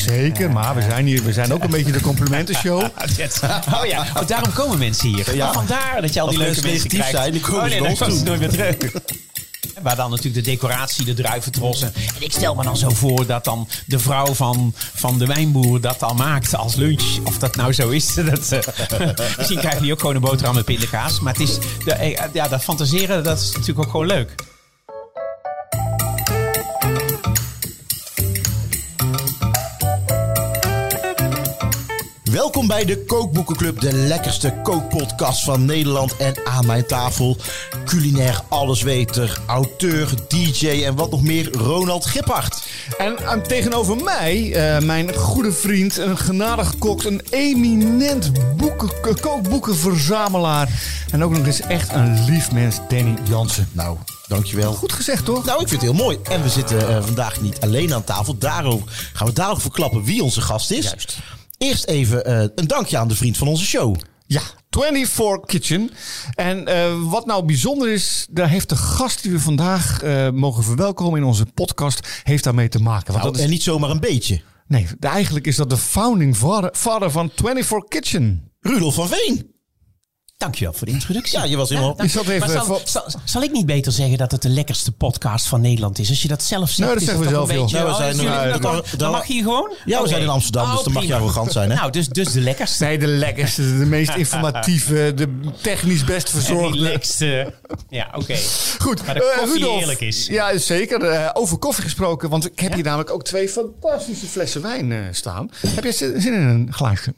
Zeker, maar we zijn hier, we zijn ook een beetje de complimentenshow. Oh ja, oh, daarom komen mensen hier. Ja. Oh, vandaar dat je al die Als leuke mensen krijgt. zijn, die komen oh, nee, dan nooit meer terug. Waar dan natuurlijk de decoratie, de druiventrossen. En ik stel me dan zo voor dat dan de vrouw van, van de wijnboer dat dan maakt als lunch. Of dat nou zo is. Dat, eh, misschien krijgen jullie ook gewoon een boterham met pindakaas. Maar het is, de, eh, ja, dat fantaseren, dat is natuurlijk ook gewoon leuk. Welkom bij de Kookboekenclub, de lekkerste kookpodcast van Nederland. En aan mijn tafel, culinair allesweter, auteur, DJ en wat nog meer, Ronald Giphart. En eh, tegenover mij, eh, mijn goede vriend, een genadig kok, een eminent boeken, kookboekenverzamelaar. En ook nog eens echt een lief mens, Danny Jansen. Nou, dankjewel. Goed gezegd, toch? Nou, ik vind het heel mooi. En we zitten eh, vandaag niet alleen aan tafel. Daarover gaan we dadelijk verklappen wie onze gast is. Juist. Eerst even eh, een dankje aan de vriend van onze show. Ja, 24 Kitchen. En eh, wat nou bijzonder is, daar heeft de gast die we vandaag eh, mogen verwelkomen in onze podcast, heeft daarmee te maken. Want Nou, dat is, En niet zomaar een beetje. nee, eigenlijk is dat de founding father van 24 Kitchen. Rudolf van Veen. Dankjewel voor de introductie. Ja, je was helemaal... Ik zat even Maar zal, voor- zal, zal ik niet beter zeggen dat het de lekkerste podcast van Nederland is? Als je dat zelf zegt, Nou, dat is zeggen we toch zelf, een joh. beetje... Ja, we oh, zijn er- jullie- ja, dan, dan- dan mag je hier gewoon? Ja, we Oké. zijn in Amsterdam, dus dan mag je arrogant zijn, hè? Nou, dus, dus de lekkerste. Nee, de lekkerste, de meest informatieve, de technisch best verzorgde. Relaxed. eh, ja, oké. Goed, Maar de eh, koffie Rudolf. eerlijk is. Ja, zeker. Eh, over koffie gesproken, want ik heb hier namelijk ook twee fantastische flessen wijn eh, staan. Heb je zin zin in een glaasje?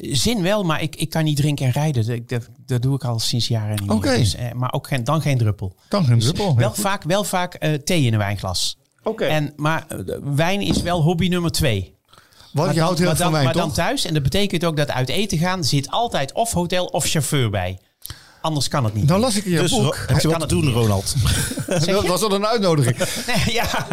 Zin wel, maar ik, ik kan niet drinken en rijden. Dat, dat, dat doe ik al sinds jaren niet Oké. meer. Dus, eh, maar ook geen, dan geen druppel. Dan geen druppel. Wel vaak, wel vaak eh, thee in een wijnglas. Oké. En, maar eh, wijn is wel hobby nummer twee. Want Maar je houdt heel erg van wijn, maar dan thuis. En dat betekent ook dat uit eten gaan zit altijd of hotel of chauffeur bij. Anders kan het niet. Nou las ik in je Dus boek. heb je wat kan te het doen, Ronald? Dat was al een uitnodiging. Nee, ja.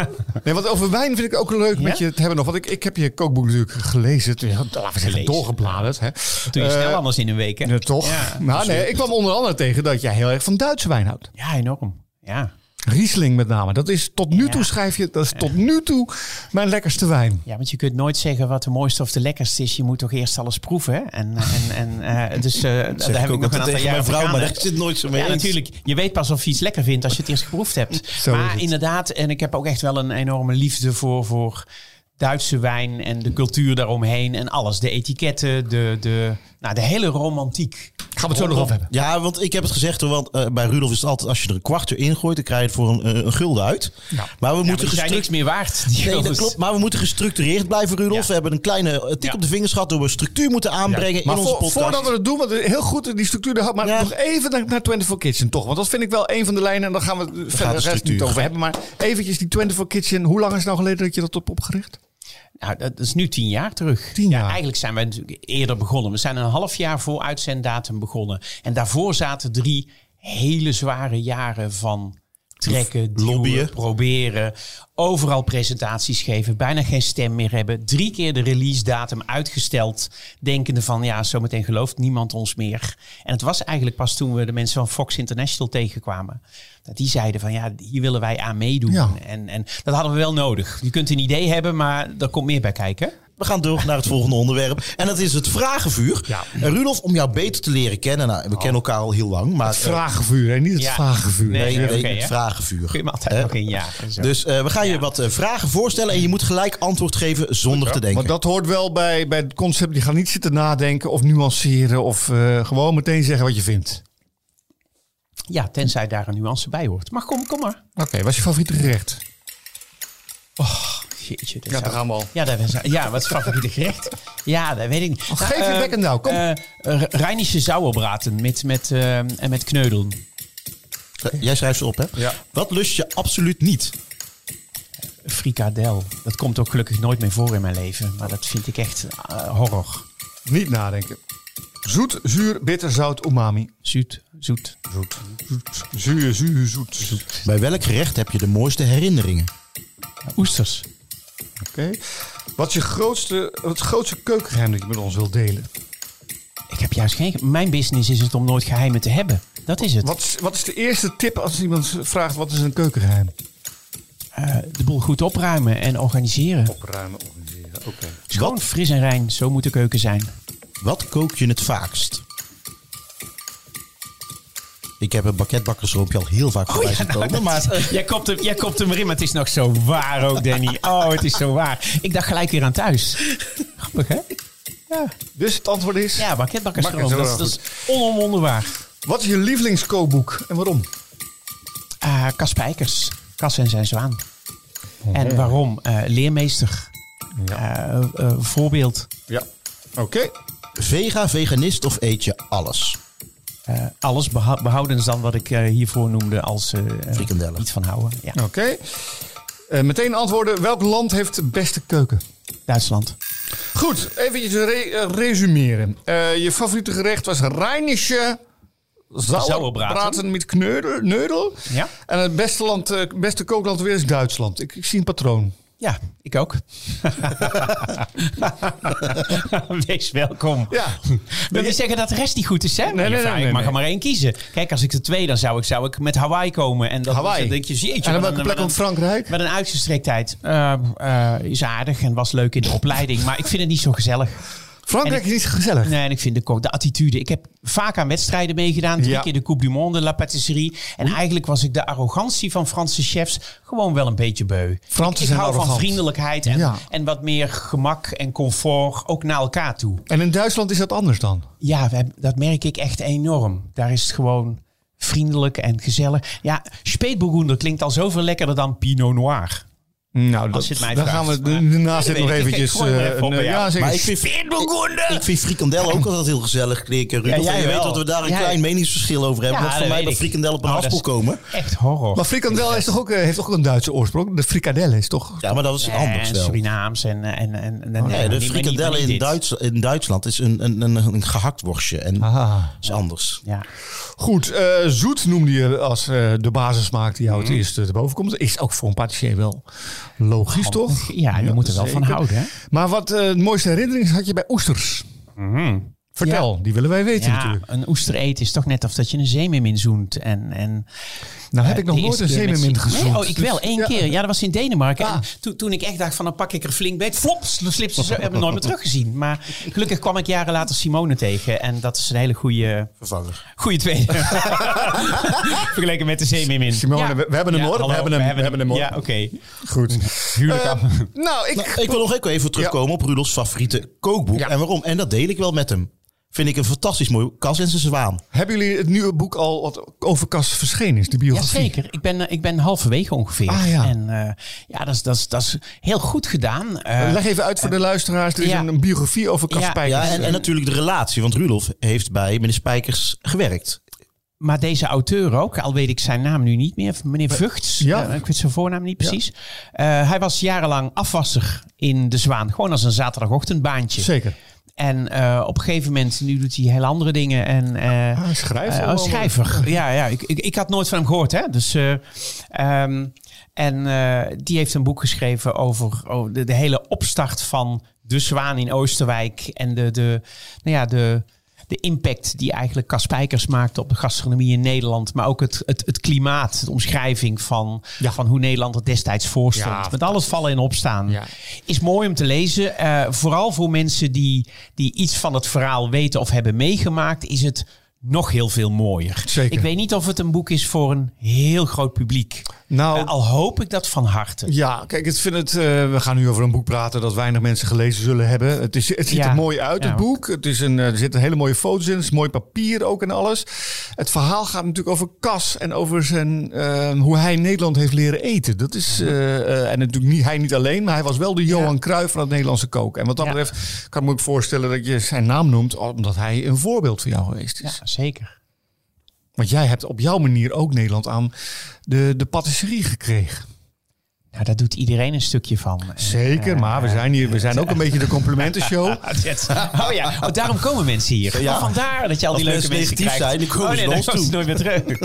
Nee, want over wijn vind ik ook leuk met je te hebben nog. Want ik, ik heb je kookboek natuurlijk gelezen. Ja, laten we zeggen, Gelezen. doorgebladerd. Hè. Doe je snel Eh, anders in een week, hè? ja, toch? Ja, nou, nee, ik kwam onder andere tegen dat jij heel erg van Duitse wijn houdt. ja enorm. Ja. Riesling met name. Dat is tot nu Ja. toe, schrijf je, dat is tot nu toe mijn lekkerste wijn. ja, want je kunt nooit zeggen wat de mooiste of de lekkerste is. Je moet toch eerst alles proeven. hè? En, en, en, eh, dus eh, daar Zeg heb ik ook nog een aantal jaren mijn vrouw, maar daar zit nooit zo mee Ja, eens. natuurlijk. Je weet pas of je iets lekker vindt als je het eerst geproefd hebt. Zo maar inderdaad, en ik heb ook echt wel een enorme liefde voor, voor Duitse wijn en de cultuur daaromheen en alles. De etiketten, de, de, nou, de hele romantiek. Gaan we het zo nog over hebben. Ja, want ik heb het gezegd, hoor, want eh, bij Rudolf is het altijd... als je er een kwart erin gooit, dan krijg je het voor een, eh, een gulden uit. Maar we Ja, maar moeten gestruct- niks meer waard. die Nee, dat klopt. Maar we moeten gestructureerd blijven, Rudolf. Ja. We hebben een kleine eh, tik Ja. op de vingers gehad... door we structuur moeten aanbrengen Maar in onze voor- podcast. voordat we het doen, want heel goed die structuur. Maar Ja. nog even naar, naar 24 Kitchen toch. Want dat vind ik wel een van de lijnen. En dan gaan we het verder de rest niet over hebben. Maar eventjes die 24 Kitchen. Hoe lang is het nou geleden dat je dat hebt opgericht? Nou, dat is nu tien jaar terug. Tien Ja, jaar. eigenlijk zijn natuurlijk eerder begonnen. We zijn een half jaar voor uitzenddatum begonnen. En daarvoor zaten drie hele zware jaren van trekken, duwen, Lobbyen. proberen. Overal presentaties geven, bijna geen stem meer hebben. Drie keer de release datum uitgesteld. Denkende van, ja, zometeen gelooft niemand ons meer. En het was eigenlijk pas toen we de mensen van Fox International tegenkwamen. Dat die zeiden van, ja, hier willen wij aan meedoen. Ja. En, en dat hadden we wel nodig. Je kunt een idee hebben, maar er komt meer bij kijken. We gaan door naar het volgende onderwerp. En dat is het vragenvuur. Ja. En Rudolf, om jou beter te leren kennen. Nou, we kennen elkaar al heel lang. Maar, Het vragenvuur, hè? niet het Ja. vragenvuur. Nee, nee, nee, oké, het vragenvuur. Kun je me altijd nog in jagen. Zo. Dus eh, we gaan je Ja. wat eh, vragen voorstellen. En je moet gelijk antwoord geven zonder te denken. Maar dat hoort wel bij, bij het concept. Je gaat niet zitten nadenken of nuanceren. Of eh, gewoon meteen zeggen wat je vindt. ja, tenzij daar een nuance bij hoort. Maar kom, kom maar. Oké, wat is je favoriete gerecht? Jeetje, dat Ja, zou- daar gaan we al. Ja, dat is, ja, wat is favoriete gerecht? Ja, dat weet ik niet. geef je bek en nou, kom. Uh, Rheinische sauerbraten met, met, eh, en met. Eh, Jij schrijft ze op, hè? Ja. Wat lust je absoluut niet? Frikadel. Dat komt ook gelukkig nooit meer voor in mijn leven. Maar dat vind ik echt eh, horror. Niet nadenken. Zoet, zuur, bitter, zout, umami. Zoet, zoet. Zoet. zoet. Zuur, zuur, zoet. zoet. Bij welk gerecht heb je de mooiste herinneringen? Oesters. Oké. Wat is je grootste, het grootste keukengeheim dat je met ons wilt delen? Ik heb juist geen... Mijn business is het om nooit geheimen te hebben. Dat is het. Wat is, wat is de eerste tip als iemand vraagt wat is een keukengeheim? eh, de boel goed opruimen en organiseren. Opruimen, organiseren. Oké. Schoon, Wat? fris en rein. Zo moet de keuken zijn. Wat kook je het vaakst? Ik heb een bakketbakkersroompje al heel vaak voorbij zien komen. Maar Jij kopt, hem, jij kopt hem erin, maar het is nog zo waar ook, Danny. Oh, het is zo waar. Ik dacht gelijk weer aan thuis. Grappig, hè? Ja, Dus het antwoord is... ja bakketbakkersroom. Bakker, Dat, is- dat is onomwonden waar. Wat is je lievelingskookboek en waarom? Ah, Cas Spijkers. Cas en zijn zwaan. En waarom? Eh, leermeester. Eh, eh, voorbeeld. Ja. Oké. vega, veganist of eet je alles? Eh, alles behoudens dan wat ik eh, hiervoor noemde als Frikandellen. iets van houden. Ja. Oké. Eh, meteen antwoorden. Welk land heeft de beste keuken? Duitsland. Goed, eventjes re- resumeren. Eh, je favoriete gerecht was Rheinische Sauerbraten. Sauerbraten met kneudel, neudel. Ja? En het beste, land, beste kookland weer is Duitsland. Ik, ik zie een patroon. Ja, ik ook. Wees welkom. Ja. Wil je zeggen dat de rest niet goed is, hè? nee, nee, nee, mag nee. er maar één kiezen. Kijk, als ik er twee, dan zou ik, zou ik met Hawaii komen. En dat, Hawaii. dan denk je, jeetje. En wat welke een- plek een- Frankrijk? Met een uitgestrektheid. Eh, is aardig en was leuk in de opleiding. Maar ik vind het niet zo gezellig. Frankrijk en is niet gezellig. Nee, en ik vind de, de attitude. Ik heb vaak aan wedstrijden meegedaan. Drie Ja. keer de Coupe du Monde, La Patisserie. En eigenlijk was ik de arrogantie van Franse chefs gewoon wel een beetje beu. Fransen ik ik zijn hou van vriendelijkheid en, Ja. en wat meer gemak en comfort ook naar elkaar toe. En in Duitsland is dat anders dan? Ja, dat merk ik echt enorm. Daar is het gewoon vriendelijk en gezellig. Ja, Speetburgunder klinkt al zoveel lekkerder dan Pinot Noir. Nou, dat, je het mij daar vraagt. gaan we Maar- daarna zit nog ik. Ik- ik eventjes... er eh, even ja. Maar ik vind, ik vind frikandel ook altijd heel gezellig klinken. Ja, jij en je weet dat we daar een Ja. klein meningsverschil over hebben. Ja, dat voor dat mij ik. frikandel op een Oh, dat haspel is- komen. Echt horror. Maar frikandel is toch ook, eh, heeft toch ook een Duitse oorsprong? De frikadelle is toch... Ja, maar dat is anders en wel. Surinaams en... en, en, en Nee, de niet in. Duits, in Duitsland is een, een, een, een gehakt worstje. En dat is anders. Ja. Goed, eh, zoet noemde je als eh, de basissmaak die Mhm. jou het eerste te boven komt. Is ook voor een patissier wel logisch, toch? Ja, je moet er wel van houden. Hè? Maar wat de mooiste herinnering had je bij oesters? Vertel, die willen wij weten Ja, natuurlijk. een oester eten is toch net of dat je een zeemeermin zoent. En, en, Nou heb ik eh, nog de nooit een zeemermin gezoend. Nee, oh, ik wel. Dus, één ja. keer. Ja, dat was in Denemarken. Ah. En toen, toen ik echt dacht van, dan pak ik er flink beet. Flop, slip ze zo. Heb ik nooit meer teruggezien. Maar gelukkig kwam ik jaren later Simone tegen. En dat is een hele goede, Vervanger. goede tweede. Vergeleken met de zeemeermin. Simone, we- we hebben hem, hoor. We hebben hem, we hebben hem, hoor. Ja, oké. Goed. Huwelijk Eh, af. nou, ik, Nou, ik wil nog ook even terugkomen op Rudolfs favoriete kookboek. Ja. En waarom? En dat deel ik wel met hem. Vind ik een fantastisch mooi. Cas en zijn zwaan. hebben jullie het nieuwe boek al wat over Cas verschenen is? De biografie? Jazeker, ik ben, eh, ik ben halverwege ongeveer. Ah, ja. En eh, ja, dat is, dat, is, dat is heel goed gedaan. Eh, Leg even uit voor de luisteraars. Er is ja. een, een biografie over Cas Ja. Spijkers. Ja, en, en natuurlijk de relatie. Want Rudolf heeft bij meneer Spijkers gewerkt. Maar deze auteur ook, al weet ik zijn naam nu niet meer, meneer Vugts. Ja. ik weet zijn voornaam niet precies. Eh, hij was jarenlang afwasser in De Zwaan. Gewoon als een zaterdagochtendbaantje. Zeker. En eh, op een gegeven moment, nu doet hij heel andere dingen. En, Ah, schrijver. eh, oh, schrijver. Ja, ja ik, ik, ik had nooit van hem gehoord. Hè? Dus, eh, ehm, en die heeft een boek geschreven over, over de, de hele opstart van de Zwaan in Oosterwijk. En de, de, nou ja, de, de impact die eigenlijk Cas Spijkers maakte op de gastronomie in Nederland. Maar ook het, het, het klimaat, de omschrijving van, Ja. van hoe Nederland er destijds voor stond. Ja, Met alles vallen en opstaan. Ja. Is mooi om te lezen. Eh, vooral voor mensen die, die iets van het verhaal weten of hebben meegemaakt, is het nog heel veel mooier. Zeker. Ik weet niet of het een boek is voor een heel groot publiek. Nou, al hoop ik dat van harte. Ja, kijk, ik vind het. eh, we gaan nu over een boek praten dat weinig mensen gelezen zullen hebben. Het, is, het ziet Ja. er mooi uit, het Ja. boek. Het is een, eh, er zitten hele mooie foto's in. Het is mooi papier ook en alles. Het verhaal gaat natuurlijk over Cas en over zijn, eh, hoe hij Nederland heeft leren eten. Dat is, en natuurlijk niet, hij niet alleen, maar hij was wel de Johan Cruijff van het Nederlandse koken. En wat dat Ja. betreft kan ik me ook voorstellen dat je zijn naam noemt, omdat hij een voorbeeld voor jou geweest is. Ja, zeker. Want jij hebt op jouw manier ook Nederland aan de, de patisserie gekregen. Nou, daar doet iedereen een stukje van. Zeker, maar we zijn hier, we zijn ook een beetje de complimentenshow. Oh ja, oh, daarom komen mensen hier. Ja. Oh, vandaar dat je al die Als leuke mensen krijgt. zijn, komen oh, nee, dan nooit meer terug.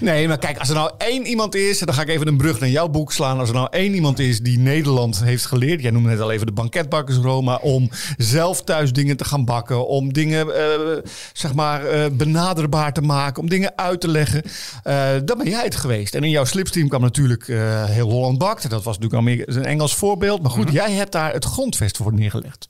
Nee, maar kijk, als er nou één iemand is, dan ga ik even een brug naar jouw boek slaan. Als er nou één iemand is die Nederland heeft geleerd, jij noemde net al even de banketbakkers Roma, om zelf thuis dingen te gaan bakken, om dingen, eh, zeg maar, eh, benaderbaar te maken, om dingen uit te leggen, eh, dan ben jij het geweest. En in jouw slipstream kwam natuurlijk eh, heel Holland bakt. Dat was natuurlijk al meer een Engels voorbeeld. Maar goed, Mhm. jij hebt daar het grondvest voor neergelegd.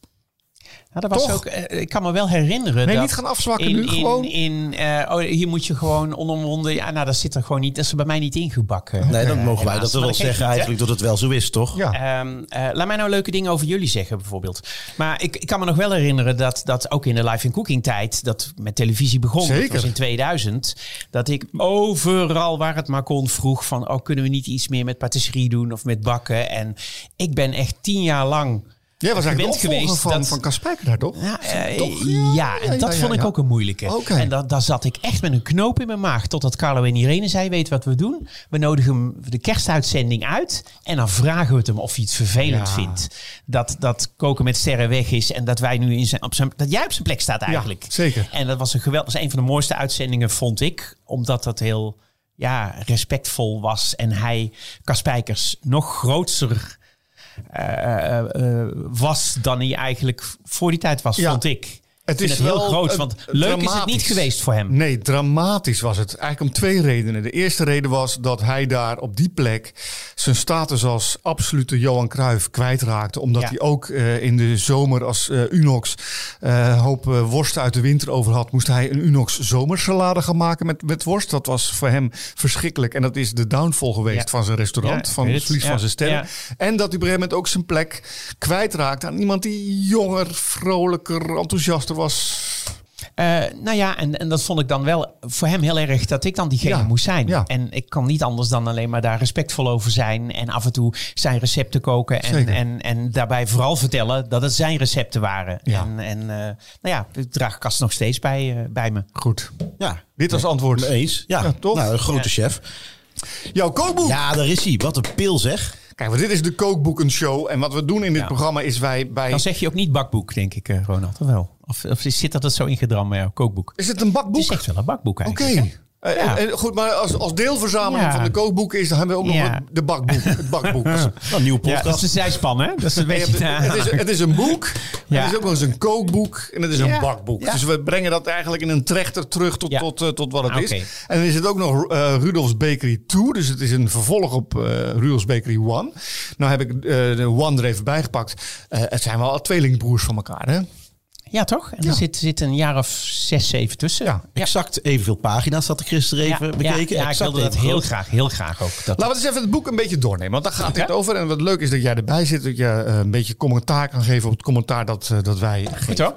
Ja, dat was Toch? ook, eh, ik kan me wel herinneren. Nee, dat niet gaan afzwakken in, nu, in, gewoon. In, eh, oh, hier moet je gewoon onomwonden. Ja, nou, dat zit er gewoon niet. Dat is er bij mij niet ingebakken. Nee, dan Eh, mogen wij dat wel zeggen niet, eigenlijk dat het wel zo is, toch? Ja. Ehm, eh, laat mij nou leuke dingen over jullie zeggen, bijvoorbeeld. Maar ik, ik kan me nog wel herinneren dat, dat ook in de live in cooking tijd, dat met televisie begon, dat Zeker. was in 2000, dat ik overal waar het maar kon vroeg van, oh, kunnen we niet iets meer met patisserie doen of met bakken? En ik ben echt tien jaar lang Jij was eigenlijk opvolger geweest van, dat- van Kaspijker daar, toch? ja, eh, Toch? ja, Ja, en ja, dat vond ik ook een moeilijke. En dat, daar zat ik echt met een knoop in mijn maag. Totdat Carlo en Irene zei, weet wat we doen? We nodigen hem de kerstuitzending uit. En dan vragen we het hem of hij het vervelend vindt. Dat, dat koken met sterren weg is. En dat wij nu in zijn, op zijn, dat jij op zijn plek staat eigenlijk. zeker. En dat was een geweld, dat was een van de mooiste uitzendingen, vond ik. Omdat dat heel ja, respectvol was. En hij, Kaspijkers, nog groter eh, was dan hij eigenlijk voor die tijd was, Ja. vond ik. Het het heel groot, want leuk is het niet geweest voor hem. Nee, dramatisch was het. Eigenlijk om twee redenen. De eerste reden was dat hij daar op die plek zijn status als absolute Johan Cruijff kwijtraakte. Omdat Ja. hij ook eh, in de zomer als eh, Unox een hoop worst uit de winter over had. Moest hij een Unox zomersalade gaan maken met, met worst. Dat was voor hem verschrikkelijk. En dat is de downfall geweest Ja. van zijn restaurant. Ja, van het verlies van zijn. Ja. En dat hij op een gegeven moment ook zijn plek kwijtraakte aan iemand die jonger, vrolijker, enthousiaster was. Eh, nou ja, en, en dat vond ik dan wel voor hem heel erg dat ik dan diegene Ja, moest zijn. ja. En ik kan niet anders dan alleen maar daar respectvol over zijn. En af en toe zijn recepten koken. En, Zeker. en, en daarbij vooral vertellen dat het zijn recepten waren. Ja. En, en eh, nou ja, ik draag kast nog steeds bij, eh, bij me. Goed. Ja, Dit was antwoord. eens. Ja, Ja, toch? Nou, een grote Ja. chef. Jouw kookboek. Ja, daar is hij. Wat een pil zeg. Kijk, want dit is de kookboekenshow. En wat we doen in dit Ja. programma is wij bij... Dan zeg je ook niet bakboek, denk ik, eh, Ronald. Of wel? Of, of zit dat er zo ingedramd bij jouw kookboek? Is het een Het bakboek? is echt wel een bakboek Oké. eigenlijk. hè? Eh, Ja. en- en goed, maar als, als deelverzameling Ja. van de kookboeken is, dan hebben we ook Ja. nog de bakboek. Het bakboek. Nou, een nieuwe Ja, dat podcast. is de zijspan, hè? Dat is een beetje... het, het is, het is een boek. Ja. Het is ook nog eens een kookboek. En het is een bakboek. Ja. Dus we brengen dat eigenlijk in een trechter terug tot, Ja. tot, eh, tot wat het Ah, is. oké. En dan is het ook nog eh Rudolf's Bakery 2. Dus het is een vervolg op eh Rudolf's Bakery 1. Nou heb ik eh, de One er even bijgepakt. Eh, het zijn wel tweelingbroers van elkaar, hè? Ja, toch? En Ja. er zit, zit een jaar of zes, zeven tussen. Ja. Exact evenveel pagina's had ik gisteren even ja, bekeken. Ja, ik wilde dat heel graag, heel graag ook. Dat, Laten we eens even het boek een beetje doornemen. Want daar gaat Oké. het over. En wat leuk is dat jij erbij zit. Dat je eh, een beetje commentaar kan geven op het commentaar dat, eh, dat wij Goed zo.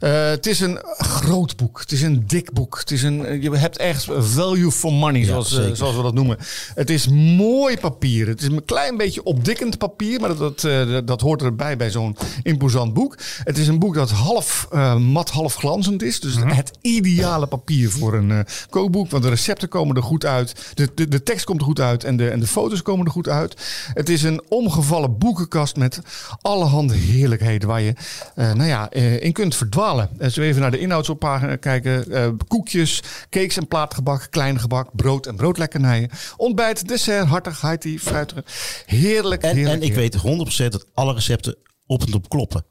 Eh, het is een groot boek. Het is een dik boek. Het is een, je hebt echt value for money, zoals, zoals we dat noemen. Het is mooi papier. Het is een klein beetje opdikkend papier. Maar dat, dat, dat hoort erbij bij zo'n imposant boek. Het is een boek dat half eh, mat, half glanzend is. Dus het ideale papier voor een eh, kookboek. Want de recepten komen er goed uit. De, de, de tekst komt er goed uit. En de, en de foto's komen er goed uit. Het is een omgevallen boekenkast met allerhande heerlijkheden. Waar je eh, nou ja, in kunt verdwalen. Als we even naar de inhoudspagina kijken. koekjes, cakes en plaatgebak, klein gebak, brood en broodlekkernijen. Ontbijt, dessert, hartig, high tea, fruitig. Heerlijk, En, heerlijk. en ik heerlijk. weet 100% dat alle recepten op en top kloppen.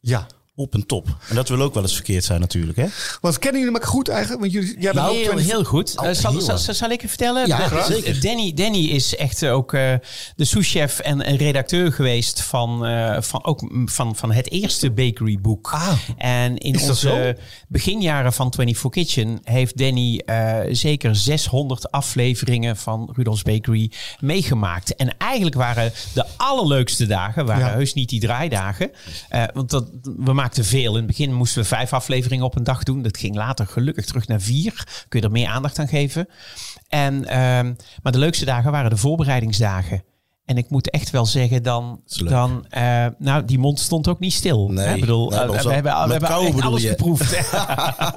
Ja. Op en top. En dat wil ook wel eens verkeerd zijn natuurlijk. Hè? Want kennen jullie elkaar goed eigenlijk? Want jullie, jij bent Nou, heel, 20 heel goed. Oh, Eh, zal, heel zal, erg. zal, zal ik je vertellen? Ja, zeker. Danny, Danny is echt eh, ook eh, de souschef en en redacteur geweest van, eh, van, ook, van, van het eerste bakeryboek. Ah. en in onze beginjaren van 24 Kitchen heeft Danny eh, zeker 600 afleveringen van Rudolf's Bakery meegemaakt. En eigenlijk waren de allerleukste dagen, waren Ja. heus niet die draaidagen. Eh, want dat, we maakten veel. In het begin moesten we vijf afleveringen op een dag doen. Dat ging later gelukkig terug naar vier. Kun je er meer aandacht aan geven. En, ehm, maar de leukste dagen waren de voorbereidingsdagen. En ik moet echt wel zeggen, dan, dan eh, nou, die mond stond ook niet stil. Nee, Hè? Ik bedoel, eh, we hebben, we hebben alles je. geproefd.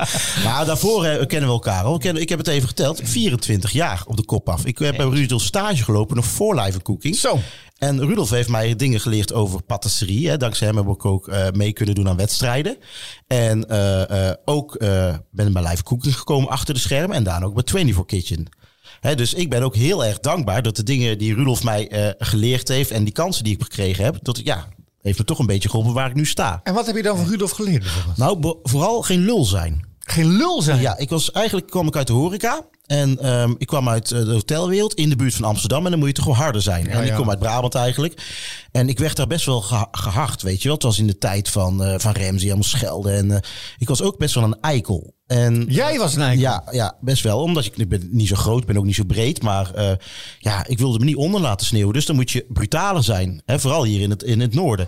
Maar daarvoor eh, kennen we elkaar al. Ik, heb het even geteld. 24 jaar op de kop af. Ik heb bij Rudolf stage gelopen nog voor Live Cooking. Zo. En Rudolf heeft mij dingen geleerd over patisserie. Hè. Dankzij hem heb ik ook mee kunnen doen aan wedstrijden. En ook ben ik bij Live Cooking gekomen achter de schermen. En daarna ook bij 24 Kitchen. Dus ik ben ook heel erg dankbaar dat de dingen die Rudolf mij eh, geleerd heeft en die kansen die ik gekregen heb, dat ja, heeft me toch een beetje geholpen waar ik nu sta. En wat heb je dan van Rudolf geleerd? bijvoorbeeld? Nou, vooral geen lul zijn. Geen lul zijn. Ja, ik was eigenlijk kwam ik uit de horeca. En ehm, ik kwam uit eh, de hotelwereld in de buurt van Amsterdam. En dan moet je toch wel harder zijn. en ik ja. kom uit Brabant eigenlijk. En ik werd daar best wel geha- gehard, weet je wel. Het was in de tijd van, eh van Ramsey, allemaal schelden. En ik was ook best wel een eikel. En Jij was een eikel. ja, ja, best wel. Omdat ik, ik ben niet zo groot, ben ook niet zo breed. Maar eh, ja, ik wilde me niet onder laten sneeuwen. Dus dan moet je brutaler zijn. Hè, vooral hier in het, in het noorden.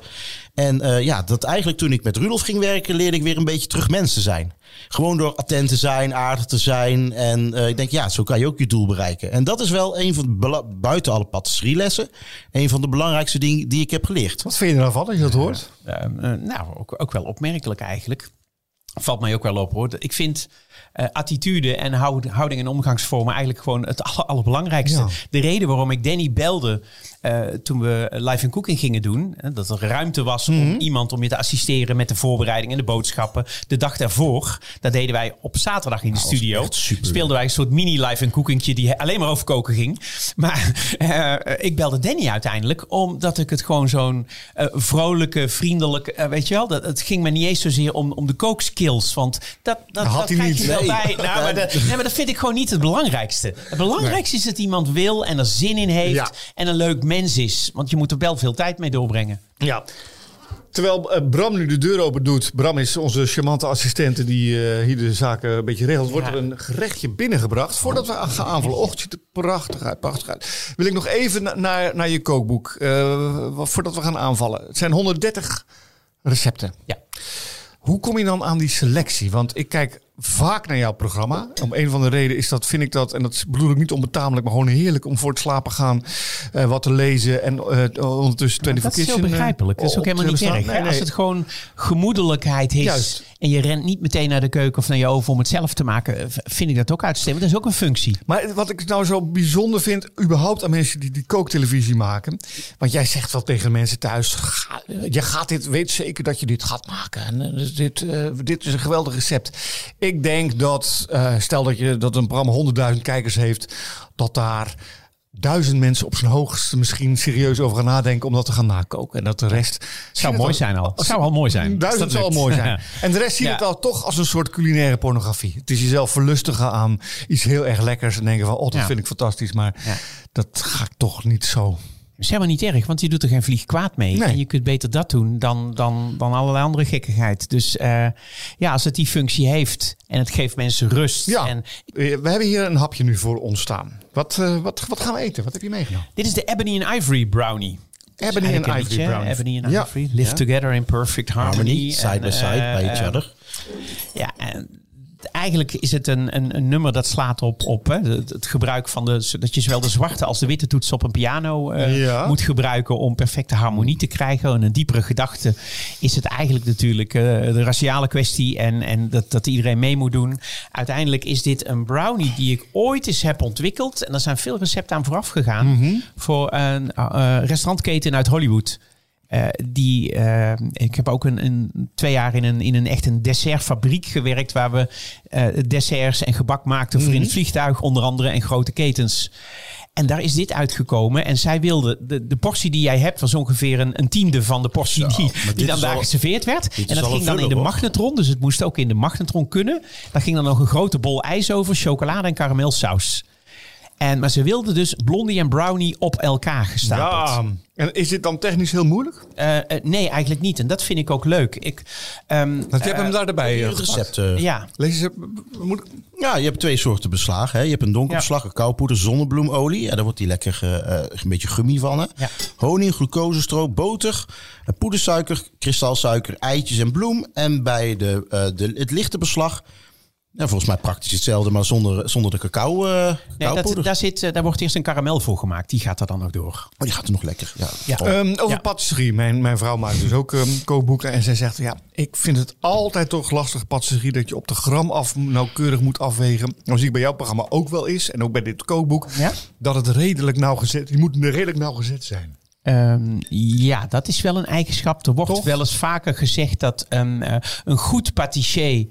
En eh, ja, dat eigenlijk toen ik met Rudolf ging werken, leerde ik weer een beetje terug mens te zijn. Gewoon door attent te zijn, aardig te zijn. En eh, ik denk, ja, zo kan je ook je doel bereiken. En dat is wel een van de, buiten alle patisserielessen, een van de belangrijkste dingen die ik heb geleerd. Wat vind je er nou van als je dat hoort? Nou, ook, ook wel opmerkelijk eigenlijk. Valt mij ook wel op hoor. Ik vind eh, attitude en houd- houding en omgangsvormen eigenlijk gewoon het aller, allerbelangrijkste. Ja. De reden waarom ik Danny belde eh, toen we live in cooking gingen doen, hè, dat er ruimte was Mhm. om iemand om je te assisteren met de voorbereiding en de boodschappen. De dag daarvoor, dat deden wij op zaterdag in de studio. echt super. Speelden wij een soort mini live in cookingtje die alleen maar over koken ging. Maar eh, ik belde Danny uiteindelijk omdat ik het gewoon zo'n eh, vrolijke, vriendelijke, weet je wel, dat, het ging me niet eens zozeer om, om de kookskills, want dat, dat, had dat hij niet. je wel Nee. bij. Nou, maar, dat- nee, maar dat vind ik gewoon niet het belangrijkste. Het belangrijkste is dat iemand wil en er zin in heeft Ja. en een leuk mens is, want je moet er wel veel tijd mee doorbrengen. Ja. Terwijl eh, Bram nu de deur open doet. Bram is onze charmante assistente die eh, hier de zaken een beetje regelt. Wordt Ja. er een gerechtje binnengebracht. Voordat we gaan aanvallen. Och, het ziet er prachtig uit, prachtig uit. Wil ik nog even na- naar, naar je kookboek. wat- voordat we gaan aanvallen. Het zijn 130 recepten. Ja. Hoe kom je dan aan die selectie? Want ik kijk vaak naar jouw programma. Om een van de redenen is dat, vind ik dat, en dat bedoel ik niet onbetamelijk, maar gewoon heerlijk om voor het slapen gaan eh, wat te lezen en eh, ondertussen 24 Dat is heel eh, begrijpelijk. Dat is ook helemaal niet erg. Nee, Als het gewoon gemoedelijkheid is Juist. en je rent niet meteen naar de keuken of naar je oven om het zelf te maken, vind ik dat ook uitstemmen. Dat is ook een functie. Maar wat ik nou zo bijzonder vind, überhaupt aan mensen die die kooktelevisie maken. Want jij zegt wel tegen mensen thuis, ga, je gaat dit, weet zeker dat je dit gaat maken. En, dit, dit is een geweldig recept. Ik denk dat, eh, stel dat, je, dat een programma 100.000 kijkers heeft, dat daar duizend mensen op zijn hoogste misschien serieus over gaan nadenken om dat te gaan nakoken. En dat de rest... Zou mooi zijn al. Zou al mooi zijn. Duizend zou al mooi zijn. En de rest zie je Ja. het al toch als een soort culinaire pornografie. Het is jezelf verlustigen aan iets heel erg lekkers en denken van, oh, dat Ja. vind ik fantastisch, maar Ja. dat ga ik toch niet zo. Dat is helemaal niet erg, want je doet er geen vlieg kwaad mee. Nee. En je kunt beter dat doen dan, dan, dan allerlei andere gekkigheid. Dus eh, ja, als het die functie heeft en het geeft mensen rust. Ja, En Eh, we hebben hier een hapje nu voor ons staan. Wat, eh, wat, wat gaan we eten? Wat heb je meegenomen? dit is de Ebony and Ivory brownie. Ebony and Ivory liedje, brownie. Ebony and Ja. Ivory. Live Ja. together in perfect harmony. Harmony, side En, by side, by each other. Ja, en eigenlijk is het een, een, een nummer dat slaat op, op hè, het, het gebruik van de. dat je zowel de zwarte als de witte toets op een piano eh, Ja. moet gebruiken om perfecte harmonie te krijgen. En een diepere gedachte is het eigenlijk natuurlijk eh, de raciale kwestie en, en dat, dat iedereen mee moet doen. Uiteindelijk is dit een brownie die ik ooit eens heb ontwikkeld. En er zijn veel recepten aan vooraf gegaan voor een eh, restaurantketen uit Hollywood. Eh, die, eh, ik heb ook een, een, twee jaar in een, in een echt een dessertfabriek gewerkt. Waar we eh, desserts en gebak maakten voor in het vliegtuig onder andere en grote ketens. En daar is dit uitgekomen. En zij wilde, de, de portie die jij hebt was ongeveer een, een tiende van de portie die, dan daar al- geserveerd werd. En dat ging dan in de magnetron. Dus het moest ook in de magnetron kunnen. Daar ging dan nog een grote bol ijs over, chocolade en karamelsaus. En, maar ze wilde dus blondie en brownie op elkaar gestapeld. Ja. En is dit dan technisch heel moeilijk? Eh, eh, nee, eigenlijk niet. En dat vind ik ook leuk. Ik, ehm, Want je hebt hem daar erbij eh, Het gepakt. recept. eh, ja, Lees eh, moet, Ja, je hebt twee soorten beslagen. Hè. Je hebt een donkerbeslag, een koupoeder, zonnebloemolie. En daar wordt die lekker een beetje gummi van. Hè. Ja. Honing, glucosestroop, boter, poedersuiker, kristalsuiker, eitjes en bloem. En bij de, eh, de, het lichte beslag, ja, volgens mij praktisch hetzelfde, maar zonder, zonder de cacao, eh nee, dat, daar, zit, eh, daar wordt eerst een karamel voor gemaakt. Die gaat er dan nog door. Oh, die gaat er nog lekker. Ja. Ja. Ehm, over Ja. patisserie. Mijn, mijn vrouw maakt dus ook ehm, kookboeken. En zij zegt, ja, ik vind het altijd toch lastig patisserie... dat je op de gram af nauwkeurig moet afwegen. Nou zie ik bij jouw programma ook wel is. En ook bij dit kookboek. Ja? Dat het redelijk nauwgezet... Die moeten redelijk nauwgezet zijn. Ehm, ja, dat is wel een eigenschap. Er wordt Toch? wel eens vaker gezegd dat een, eh, een goed patissier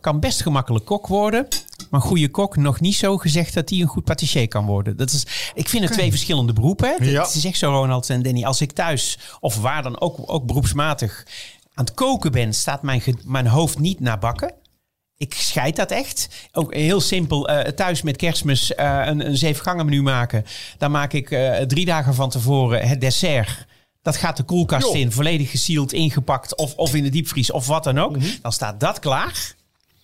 kan best gemakkelijk kok worden. Maar een goede kok nog niet zo gezegd dat hij een goed patissier kan worden. Dat is, ik vind het twee verschillende beroepen. Ja. Het is echt zo, Ronald en Danny. Als ik thuis, of waar dan ook, ook beroepsmatig, aan het koken ben, staat mijn, mijn hoofd niet naar bakken. Ik scheid dat echt. Ook heel simpel. eh, thuis met kerstmis eh, een, een zeven gangen menu maken. Dan maak ik eh, drie dagen van tevoren het dessert. Dat gaat de koelkast in, volledig gesield, ingepakt of, of in de diepvries of wat dan ook. Dan staat dat klaar.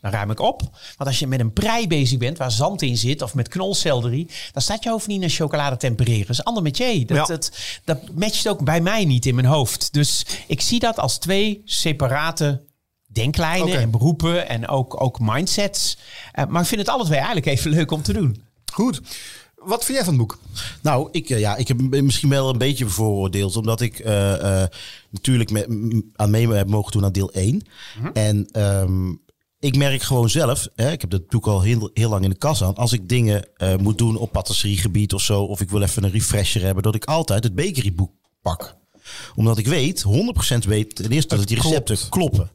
Dan ruim ik op. Want als je met een prei bezig bent waar zand in zit of met knolselderie, dan staat je hoofd niet naar chocolade tempereren. Dat is een ander metier. Dat, Ja. dat, dat matcht ook bij mij niet in mijn hoofd. Dus ik zie dat als twee separate denklijnen en beroepen en ook, ook mindsets. Eh, maar ik vind het alle twee eigenlijk even leuk om te doen. Goed. Wat vind jij van het boek? Nou, ik, eh, ja, ik heb misschien wel een beetje bevooroordeeld. Omdat ik eh, eh, natuurlijk met, m- aan mee heb mogen doen aan deel 1. En ehm, ik merk gewoon zelf, hè, ik heb dat boek al heel, heel lang in de kas aan. Als ik dingen eh, moet doen op patisseriegebied of zo. Of ik wil even een refresher hebben. Dat ik altijd het bakeryboek pak. Omdat ik weet, 100% weet ten eerste dat die recepten kloppen.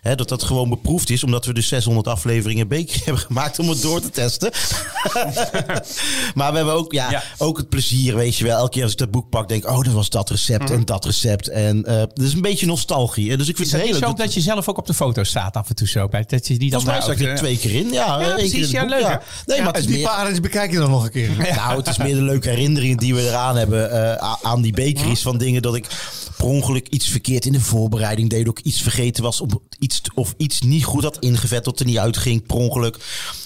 Hè, dat dat gewoon beproefd is, omdat we dus 600 afleveringen bakery hebben gemaakt om het door te testen. maar we hebben ook, ja, Ja. ook het plezier, weet je wel. Elke keer als ik dat boek pak, denk ik, oh, dat was dat recept en dat recept. En eh dat is een beetje nostalgie. Dus ik vind Is het dat heel niet leuk. zo dat je zelf ook op de foto staat af en toe zo? Bij, dat je die dan Volgens mij ik er twee keer in. Ja, precies. Ja, leuk? Nee, Ja, maar het En is die meer... parels bekijk je dan nog een keer. Nou, het is meer de leuke herinneringen die we eraan hebben eh, aan die bakeries. Van dingen dat ik per ongeluk iets verkeerd in de voorbereiding deed. Ook iets vergeten was of iets, of iets niet goed had ingevet tot er niet uitging per ongeluk.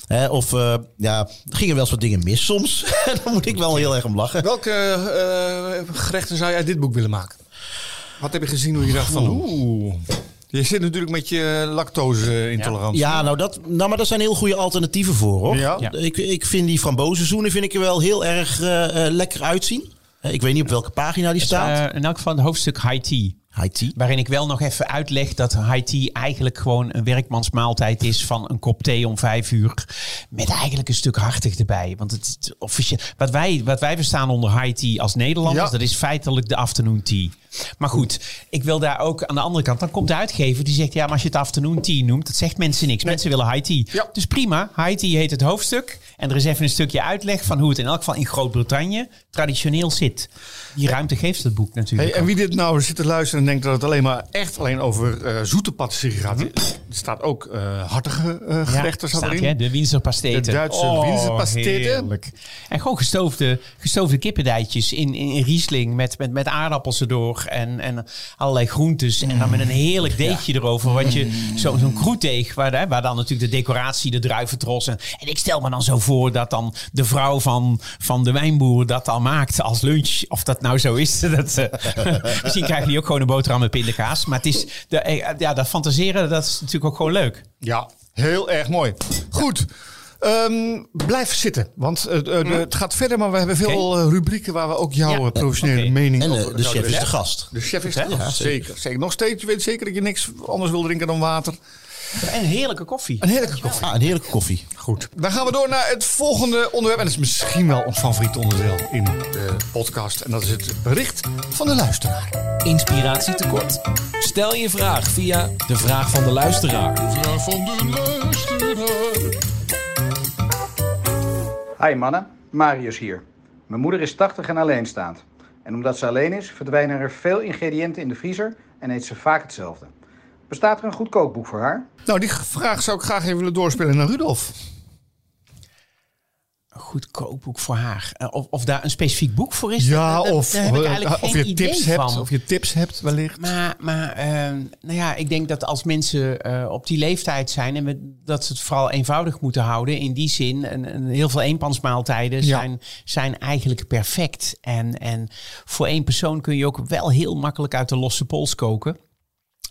Hè, of eh, ja, er gingen wel eens wat dingen mis soms. Daar moet ik wel heel erg om lachen. Welke eh, gerechten zou je uit dit boek willen maken? Wat heb je gezien hoe je dacht van oeh. Je zit natuurlijk met je lactose-intolerantie. Ja, nou, dat, nou, maar daar zijn heel goede alternatieven voor, hoor. Ja. Ja. Ik, ik vind die frambozenzoenen vind ik er wel heel erg eh, lekker uitzien. Ik weet niet op welke pagina die staat. Eh, in elk geval het hoofdstuk high tea. High tea. Waarin ik wel nog even uitleg dat high tea eigenlijk gewoon een werkmansmaaltijd is van een kop thee om vijf uur. Met eigenlijk een stuk hartig erbij. Want het, officieel, wat, wij, wat wij verstaan onder high tea als Nederlanders, Ja. dat is feitelijk de afternoon tea. Maar goed, ik wil daar ook aan de andere kant. Dan komt de uitgever die zegt: Ja, maar als je het afternoon tea noemt, dat zegt mensen niks. Mensen willen high tea. Ja. Dus prima, high tea heet het hoofdstuk. En er is even een stukje uitleg van hoe het in elk geval in Groot-Brittannië traditioneel zit. Die ruimte geeft het boek natuurlijk. Hey, en wie dit nou zit te luisteren en denkt dat het alleen maar echt alleen over eh, zoete patisserie gaat. Staat ook eh, hartige eh, gerechten Ja, staat staat, erin. hè, de Winzerpasteten. De Duitse Winzerpasteten. heerlijk. En gewoon gestoofde, gestoofde kippendijtjes in, in, in Riesling met, met, met aardappels erdoor en, en allerlei groentes. En dan met een heerlijk deegje erover. Wat je, zo, zo'n kroetdeeg, waar, hè, waar dan natuurlijk de decoratie, de druiventros. En, en ik stel me dan zo voor dat dan de vrouw van, van de wijnboer dat al maakt als lunch. Of dat nou zo is. Dat, eh, misschien krijgen die ook gewoon een boterham met pindakaas. Maar het is, de, ja, dat fantaseren, dat is natuurlijk ook gewoon leuk. Ja, heel erg mooi. Goed. Ehm, blijf zitten, want eh, de- het gaat verder, maar we hebben veel eh, rubrieken waar we ook jouw Ja, eh, professionele mening En over de chef is de gast. De chef is de gast, zeker, zeker. Nog steeds, je weet zeker dat je niks anders wil drinken dan water. En heerlijke koffie. Een heerlijke koffie. Ah, een heerlijke koffie. Goed. Dan gaan we door naar het volgende onderwerp. En dat is misschien wel ons favoriete onderdeel in de podcast. En dat is het bericht van de luisteraar. Inspiratie tekort? Stel je vraag via de vraag van de luisteraar. Vraag van de luisteraar. Hi mannen, Marius hier. Mijn moeder is 80 en alleenstaand. En omdat ze alleen is, verdwijnen er veel ingrediënten in de vriezer en eet ze vaak hetzelfde. Bestaat er een goed kookboek voor haar? Nou, die vraag zou ik graag even willen doorspelen naar Rudolf. Een goed kookboek voor haar. Eh, Of, of daar een specifiek boek voor is. Ja, of, je tips idee hebt. van. Of je tips hebt wellicht. Maar, maar ehm, nou ja, ik denk dat als mensen eh, op die leeftijd zijn... en we, dat ze het vooral eenvoudig moeten houden. In die zin, en, en heel veel eenpansmaaltijden Ja. zijn, zijn eigenlijk perfect. En, en voor één persoon kun je ook wel heel makkelijk uit de losse pols koken.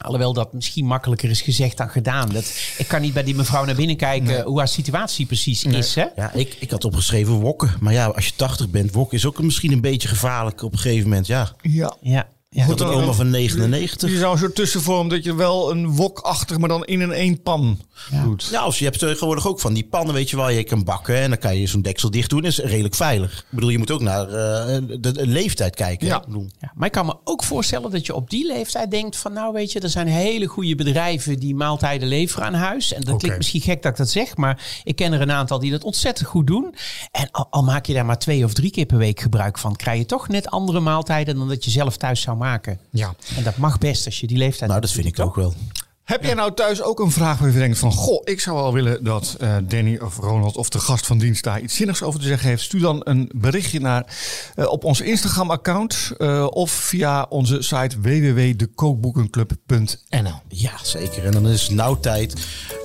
Alhoewel dat misschien makkelijker is gezegd dan gedaan. Dat, ik kan niet bij die mevrouw naar binnen kijken hoe haar situatie precies is. Hè? Ja, ik, ik had opgeschreven wokken. Maar ja, als je 80 bent, wokken is ook misschien een beetje gevaarlijk op een gegeven moment. Ja. Ja. Ja, Ja, Dat een oma van 99. Je zou een soort tussenvorm dat je wel een wokachtig, maar dan in een één pan doet. Ja, of je hebt tegenwoordig ook van die pannen, weet je wel, je kan bakken en dan kan je zo'n deksel dicht doen. Dat is redelijk veilig. Ik bedoel, je moet ook naar eh, de, de leeftijd kijken. Ja. Ja, maar ik kan me ook voorstellen dat je op die leeftijd denkt van nou weet je, er zijn hele goede bedrijven die maaltijden leveren aan huis. En dat klinkt misschien gek dat ik dat zeg, maar ik ken er een aantal die dat ontzettend goed doen. En al, al maak je daar maar twee of drie keer per week gebruik van, krijg je toch net andere maaltijden dan dat je zelf thuis zou maken. Ja. En dat mag best als je die leeftijd nou, dat vind ik ook wel. Heb jij nou thuis ook een vraag waar je denkt van... Goh, ik zou wel willen dat eh, Danny of Ronald of de gast van dienst daar iets zinnigs over te zeggen heeft. Stuur dan een berichtje naar, eh, op ons Instagram-account eh, of via onze site www.dekookboekenclub.nl. Ja, zeker. En dan is het nou tijd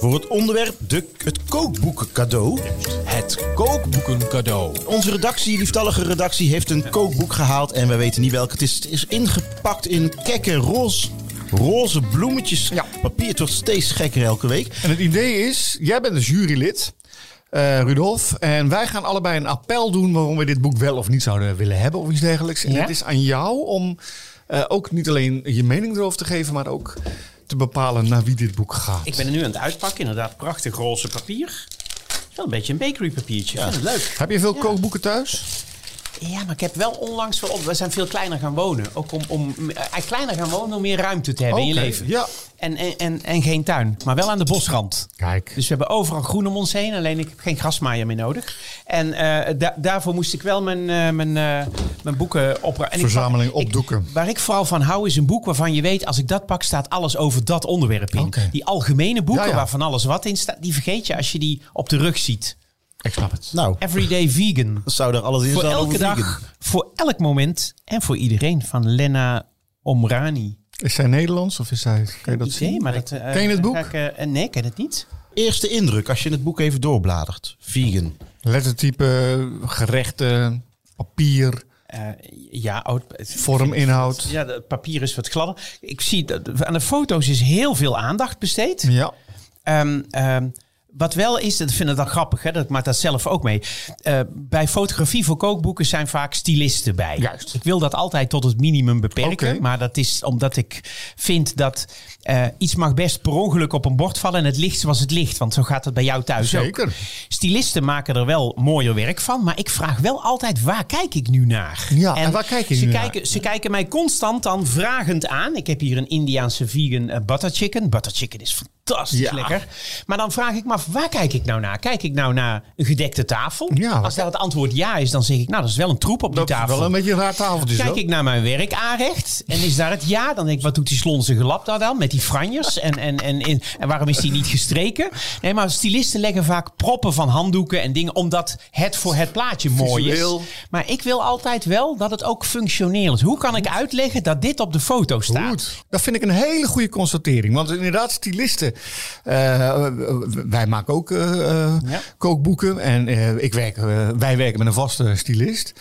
voor het onderwerp de, het kookboeken cadeau. Het Kookboeken cadeau. Onze redactie, lieftallige redactie, heeft een kookboek gehaald. En we weten niet welke het is. Het is ingepakt in kekke roze, roze bloemetjes. Ja. Papier het wordt steeds gekker elke week. En het idee is, jij bent een jurylid, eh Rudolf. En wij gaan allebei een appel doen waarom we dit boek wel of niet zouden willen hebben of iets dergelijks. En Ja? het is aan jou om eh, ook niet alleen je mening erover te geven, maar ook te bepalen naar wie dit boek gaat. Ik ben er nu aan het uitpakken, inderdaad prachtig roze papier. Wel een beetje een bakery papiertje. Leuk. Heb je veel kookboeken thuis? Ja, maar ik heb wel onlangs wel op. We zijn veel kleiner gaan wonen. Ook om, om eh, kleiner gaan wonen om meer ruimte te hebben in je leven. ja. En, en, en, en geen tuin, maar wel aan de bosrand. Kijk. Dus we hebben overal groen om ons heen. Alleen ik heb geen grasmaaier meer nodig. En eh, da- daarvoor moest ik wel mijn, eh, mijn, mijn boeken opruimen. Verzameling opdoeken. waar ik vooral van hou is een boek waarvan je weet... als ik dat pak staat alles over dat onderwerp in. Die algemene boeken Ja, ja. waar van alles wat in staat... die vergeet je als je die op de rug ziet. Ik snap het. Nou, Everyday Vegan. zou er alles in Voor elke dag, vegan. voor elk moment en voor iedereen. Van Lena Omrani. Is zij Nederlands of is zij... Kan je dat Idee, zien? maar dat, eh, Ken je het boek? ik, eh, nee, ik ken het niet. Eerste indruk als je het boek even doorbladert. Vegan. Lettertype, gerechten, papier, Eh, ja, oh, het- vorminhoud. Ja, het papier is wat gladder. Ik zie dat aan de foto's is heel veel aandacht besteed. Ja. Ehm, ehm, wat wel is, dat vind ik dan grappig, hè, dat ik maak dat zelf ook mee. Eh, bij fotografie voor kookboeken zijn vaak stylisten bij. Juist. Ik wil dat altijd tot het minimum beperken. Maar dat is omdat ik vind dat eh, iets mag best per ongeluk op een bord vallen en het licht zoals het ligt. Want zo gaat het bij jou thuis ook. Zeker. Stylisten maken er wel mooier werk van. Maar ik vraag wel altijd, waar kijk ik nu naar? Ja, en waar kijk je ze nu naar? kijken, Ze kijken mij constant dan vragend aan. Ik heb hier een Indiaanse vegan eh, butter chicken. Butter chicken is fantastisch Ja. lekker. Maar dan vraag ik me af, waar kijk ik nou naar? Kijk ik nou naar een gedekte tafel? Ja, Als daar het antwoord ja is, dan zeg ik, nou, dat is wel een troep op Dat die is tafel. wel een beetje een raar tafeltje Kijk ik naar mijn werk aanrecht en is daar het ja, dan denk ik, wat doet die slonzige lap daar dan met die franjes? En, en, en, en, en waarom is die niet gestreken? Nee, maar stylisten leggen vaak proppen van handdoeken en dingen, omdat het voor het plaatje mooi is. Maar ik wil altijd wel dat het ook functioneel is. Hoe kan ik uitleggen dat dit op de foto staat? Goed. Dat vind ik een hele goede constatering. Want inderdaad, stylisten. Eh, wij maken ook eh, eh, Ja. kookboeken. En ik werk, wij werken met een vaste stylist.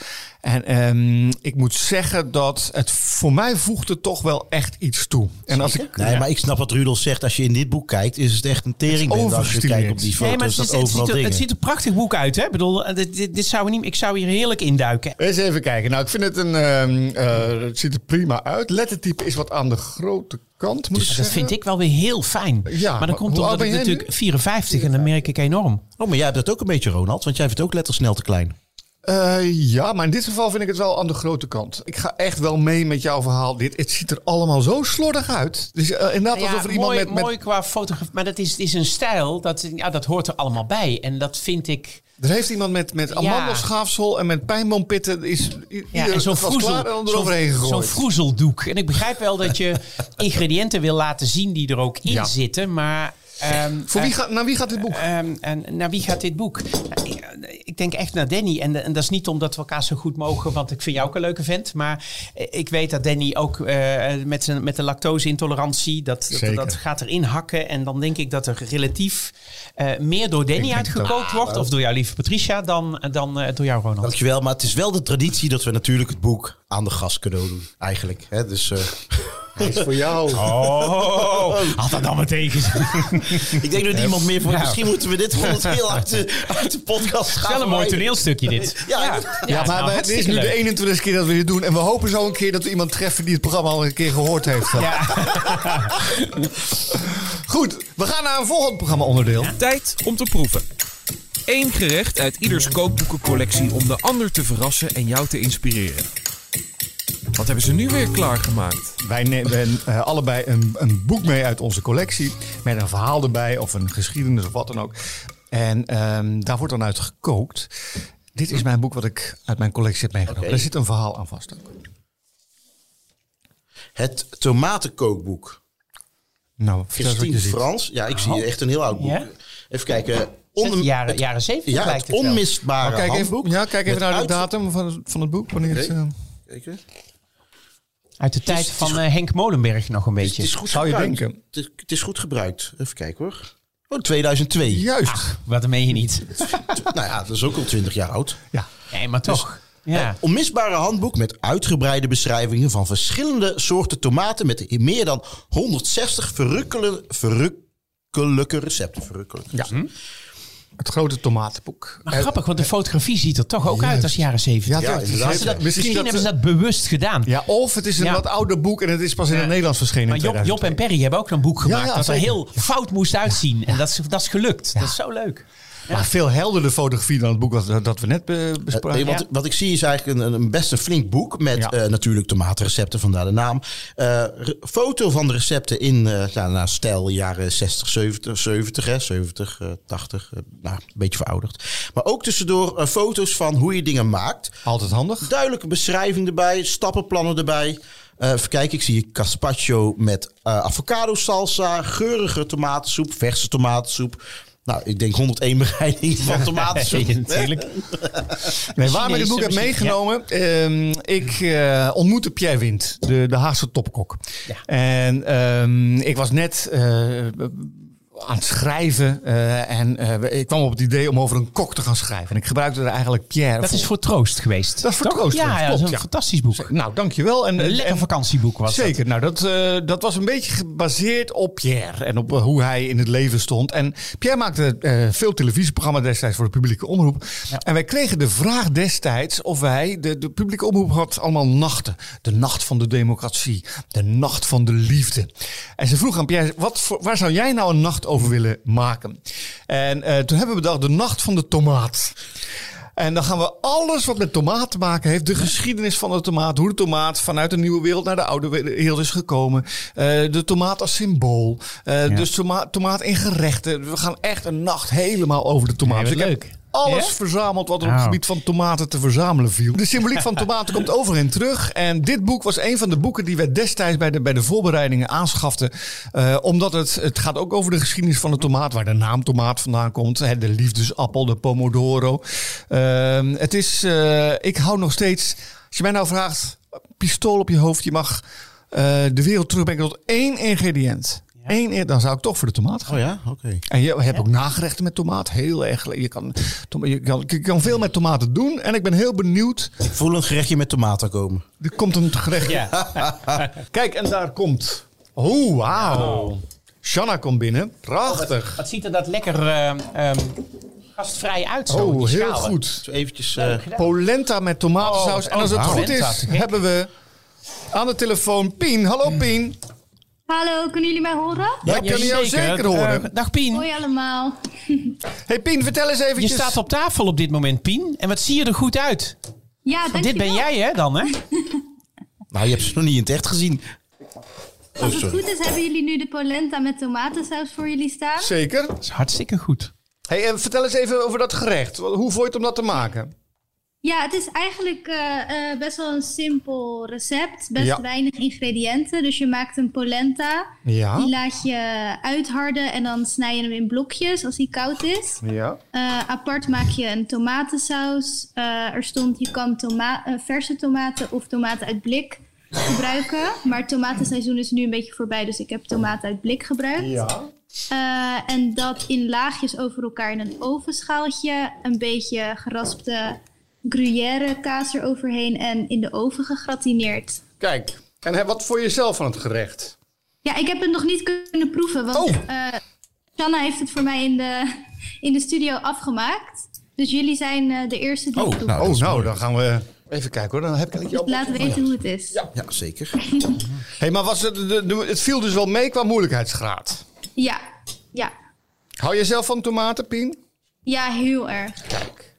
En ehm, ik moet zeggen dat het voor mij voegt er toch wel echt iets toe. En als ik, Nee, maar ik snap wat Rudolf zegt. Als je in dit boek kijkt, is het echt een teringbende. Als je kijkt op die foto's, Nee, maar het, is- het, ziet er, het ziet er prachtig boek uit. Hè? Ik bedoel, eh, dit, dit, dit zou we niet, ik zou hier heerlijk induiken. Eens even kijken. Nou, ik vind het een. ehm, eh, het ziet er prima uit. Lettertype is wat aan de grote kant, moet ik Dat vind ik wel weer heel fijn. Ja, maar maar dat komt omdat ik jij natuurlijk 54 en dat merk ik enorm. Oh, maar jij hebt dat ook een beetje, Ronald. Want jij vindt ook letters snel te klein. Eh, ja, maar in dit geval vind ik het wel aan de grote kant. Ik ga echt wel mee met jouw verhaal. Dit, het ziet er allemaal zo slordig uit. Dus uh, inderdaad alsof er iemand mooi, met, met... mooi qua fotografie. Maar dat is, is een stijl, dat, ja, dat hoort er allemaal bij. En dat vind ik... Er heeft iemand met, met amandelschaafsel en met pijnboompitten... Is, Ja, en zo'n was klaar vroezel, en dan zo'n, vroezeldoek. En ik begrijp wel dat je ingrediënten wil laten zien die er ook in Ja. zitten. Maar... ehm, Voor wie gaat, naar wie gaat dit boek? Ehm, en naar wie gaat dit boek? Nou, ik, denk echt naar Danny. En, en dat is niet omdat we elkaar zo goed mogen, want ik vind jou ook een leuke vent. Maar ik weet dat Danny ook eh, met, zijn, met de lactose-intolerantie, dat, dat, gaat erin hakken. En dan denk ik dat er relatief eh, meer door Danny uitgekookt wordt, of door jouw lieve Patricia, dan, dan eh, door jou, Ronald. Dankjewel. Maar het is wel de traditie dat we natuurlijk het boek aan de gast cadeau doen. Eigenlijk. Hè? Dus, eh, Hij is voor jou. Oh, Oh. Had dat dan meteen. Ik denk dat niemand meer van... Ja. Misschien moeten we dit gewoon het heel uit de, uit de podcast gaan. Wel een mooi toneelstukje dit. Ja, Ja, nou, maar wij- dit is nu de leuk. 21ste keer dat we dit doen. En we hopen zo een keer dat we iemand treffen die het programma al een keer gehoord heeft. Ja. Goed, we gaan naar een volgend programma onderdeel. Tijd om te proeven. Eén gerecht uit ieders kookboekencollectie om de ander te verrassen en jou te inspireren. Wat hebben ze nu weer klaargemaakt? Wij nemen eh, allebei een, een boek mee uit onze collectie. Met een verhaal erbij of een geschiedenis of wat dan ook. En ehm, daar wordt dan uit gekookt. Dit is mijn boek wat ik uit mijn collectie heb meegenomen. Daar zit een verhaal aan vast. ook. Het tomatenkookboek. Nou, Christine. Frans. Ja, ik zie hier echt een heel oud boek. Ja? Even kijken. Onder, jaren, het, jaren 70 ja, lijkt het het wel. onmisbare Oh, kijk handboek. even, ja, kijk even naar de uit- datum van, het- van het boek. Wanneer het, Oké. Eh. Uit de tijd het van eh, Henk Molenberg nog een Het beetje. is goed Zou je denken. Het is, het is goed gebruikt. Even kijken hoor. Oh, 2002. juist. Wat dat meen je niet. Nou ja, dat is ook al 20 jaar oud. Ja. Nee, maar toch. ja. Het onmisbare handboek met uitgebreide beschrijvingen van verschillende soorten tomaten met meer dan 160 verrukkele, verrukkelijke recepten. Verrukkelijke Ja. Het grote tomatenboek. Maar Eh, grappig, want de fotografie ziet er toch ook uit als jaren 70. Ja, Ja, dat- inderdaad, misschien ja. dat- Misschien, misschien dat, hebben ze dat bewust gedaan. Ja, of het is een Ja. wat ouder boek en het is pas in het Ja. Nederlands verschenen. Maar Job, Job en 2002. Perry hebben ook een boek gemaakt ja, dat er heel fout moest uitzien. En dat is, dat is gelukt. Dat is zo leuk. Maar veel helderder fotografie dan het boek wat, dat we net be- Eh, bespraken. wat, wat ik zie is eigenlijk een, een best een flink boek met eh, natuurlijk tomatenrecepten, vandaar de naam. Eh, foto van de recepten in eh nou, stijl jaren 60, 70, 70, hè, 70 eh, 80, eh, nou, een beetje verouderd. Maar ook tussendoor eh, foto's van hoe je dingen maakt. Altijd handig. Duidelijke beschrijving erbij, stappenplannen erbij. Eh even kijken, ik zie hier carpaccio met eh, avocado salsa, geurige tomatensoep, verse tomatensoep. Nou, ik denk 101 bereidingen van tomatensoep. Natuurlijk. Nee, waarom ik het boek heb meegenomen. ehm, ik eh, ontmoette Pierre Wind, de, de Haagse topkok. Ja. En ehm, ik was net eh, aan het schrijven. eh, en eh, ik kwam op het idee om over een kok te gaan schrijven. En ik gebruikte er eigenlijk Pierre Dat voor. is voor troost geweest. Dat is voor toch? troost Ja, geweest, ja dat is een ja. fantastisch boek. Nou, dankjewel. En, Een lekker en- vakantieboek was Zeker. Nou, dat, eh, dat was een beetje gebaseerd op Pierre en op hoe hij in het leven stond. En Pierre maakte veel televisieprogramma's destijds voor de publieke omroep. En wij kregen de vraag destijds of wij, de, de publieke omroep had allemaal nachten. De nacht van de democratie, de nacht van de liefde. En ze vroeg aan Pierre, wat voor, waar zou jij nou een nacht over willen maken? En eh, toen hebben we bedacht, de nacht van de tomaat. En dan gaan we alles wat met tomaat te maken heeft. De geschiedenis van de tomaat. Hoe de tomaat vanuit de nieuwe wereld naar de oude wereld is gekomen. eh, de tomaat als symbool. eh, Dus toma tomaat in gerechten. We gaan echt een nacht helemaal over de tomaat. Dus heb leuk. Alles Ja? verzameld wat er op het Nou. gebied van tomaten te verzamelen viel. De symboliek van tomaten komt overheen terug. En dit boek was een van de boeken die we destijds bij de, bij de voorbereidingen aanschaften. Eh, omdat het, het gaat ook over de geschiedenis van de tomaat. Waar de naam tomaat vandaan komt. Hè, de liefdesappel, de pomodoro. Ehm, het is, eh, ik hou nog steeds... Als je mij nou vraagt, pistool op je hoofd. Je mag eh, de wereld terugbrengen tot één ingrediënt. Eén, in- dan zou ik toch voor de tomaat gaan. Oh ja, oké. En je hebt ook nagerechten met tomaat. Heel erg. Je kan, je, kan, je kan veel met tomaten doen. En ik ben heel benieuwd. Ik voel een gerechtje met tomaten komen. Er komt een gerecht. Ja. Kijk, en daar komt. Oh, wauw. Shanna komt binnen. Prachtig. Wat ziet er dat lekker ehm, gastvrij uit zo. Oh, die heel schalen. goed. Zo eventjes... eh, Polenta met tomatensaus. Oh, en als het oh, goed polenta, is, hebben we aan de telefoon Pien. Hallo Pien. Hallo, kunnen jullie mij horen? Ja, kunnen jou zeker horen. Eh, dag Pien. Hoi allemaal. Hey Pien, vertel eens Je eventjes. staat op tafel op dit moment, Pien. En wat zie je er goed uit? Ja, Want dankjewel. dit ben jij, hè, dan, hè? nou, je hebt ze nog niet in het echt gezien. Oh, Als het sorry. goed is, hebben jullie nu de polenta met tomatensaus voor jullie staan. Zeker. Dat is hartstikke goed. Hey, en vertel eens even over dat gerecht. Hoe vond je het om dat te maken? Ja, het is eigenlijk eh, eh, best wel een simpel recept. Best Ja. weinig ingrediënten. Dus je maakt een polenta. Ja. Die laat je uitharden en dan snij je hem in blokjes als hij koud is. Ja. Eh, apart maak je een tomatensaus. Er stond, je kan toma verse tomaten of tomaten uit blik gebruiken. Maar het tomatenseizoen is nu een beetje voorbij, dus ik heb tomaten uit blik gebruikt. Ja. En dat in laagjes over elkaar in een ovenschaaltje. Een beetje geraspte gruyère kaas eroverheen en in de oven gegratineerd. Kijk, en hè, wat voor jezelf van het gerecht? Ja, ik heb het nog niet kunnen proeven, want Oh. eh Shanna heeft het voor mij in de, in de studio afgemaakt. Dus jullie zijn eh, de eerste die Oh, het proeven. nou, Oh, nou, dan gaan we even kijken hoor. Dan heb ik Dus jou. laat weten hoe het is. Ja. Ja, zeker. Hey, maar was het, de, de- het viel dus wel mee qua moeilijkheidsgraad. Ja, ja. Hou jij zelf van tomaten, Pien? heel erg. Kijk.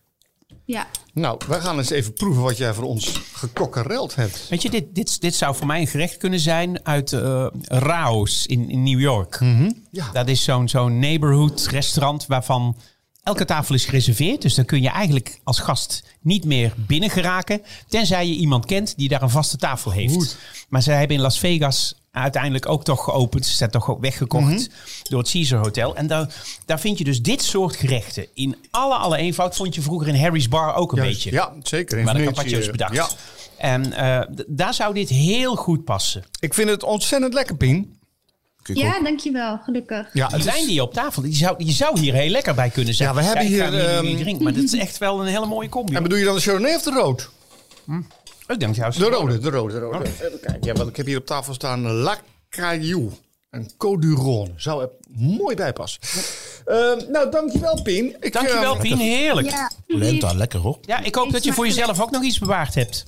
Ja. Nou, wij gaan eens even proeven wat jij voor ons gekokkereld hebt. Weet je, dit, dit, dit zou voor mij een gerecht kunnen zijn uit eh Rao's in, in New York. Ja. Dat is zo'n zo'n neighborhood restaurant waarvan elke tafel is gereserveerd. Dus dan kun je eigenlijk als gast niet meer binnen geraken. Tenzij je iemand kent die daar een vaste tafel heeft. Goed. Maar ze hebben in Las Vegas uiteindelijk ook toch geopend. Ze zijn toch ook weggekocht door het Caesar Hotel. En daar, daar vind je dus dit soort gerechten. In alle, alle eenvoud vond je vroeger in Harry's Bar ook een Juist. beetje. Ja, zeker. In Waar de Venetië. carpaccio's bedacht. Ja. En eh, daar zou dit heel goed passen. Ik vind het ontzettend lekker, Pien. Ja, dankjewel. Gelukkig. Ja, Die wijn die je op tafel, die zou, die zou hier heel lekker bij kunnen zijn. Ja, we hebben ik hier, ga hem niet ehm, drinken, maar dat is echt wel een hele mooie combi. En bedoel je dan de Chardonnay of de rood? Ik denk juist De rode, de rode, de rode. Even kijken. Ja, want ik heb hier op tafel staan La Caillou. En Côte du Rhône. Zou er mooi bij passen. Ehm, nou, dankjewel, Pien. Ik, Dankjewel, ehm, Pien. Heerlijk. Ja, Ja, Polenta, lekker hoor. ik hoop dat je voor jezelf ook nog iets bewaard hebt.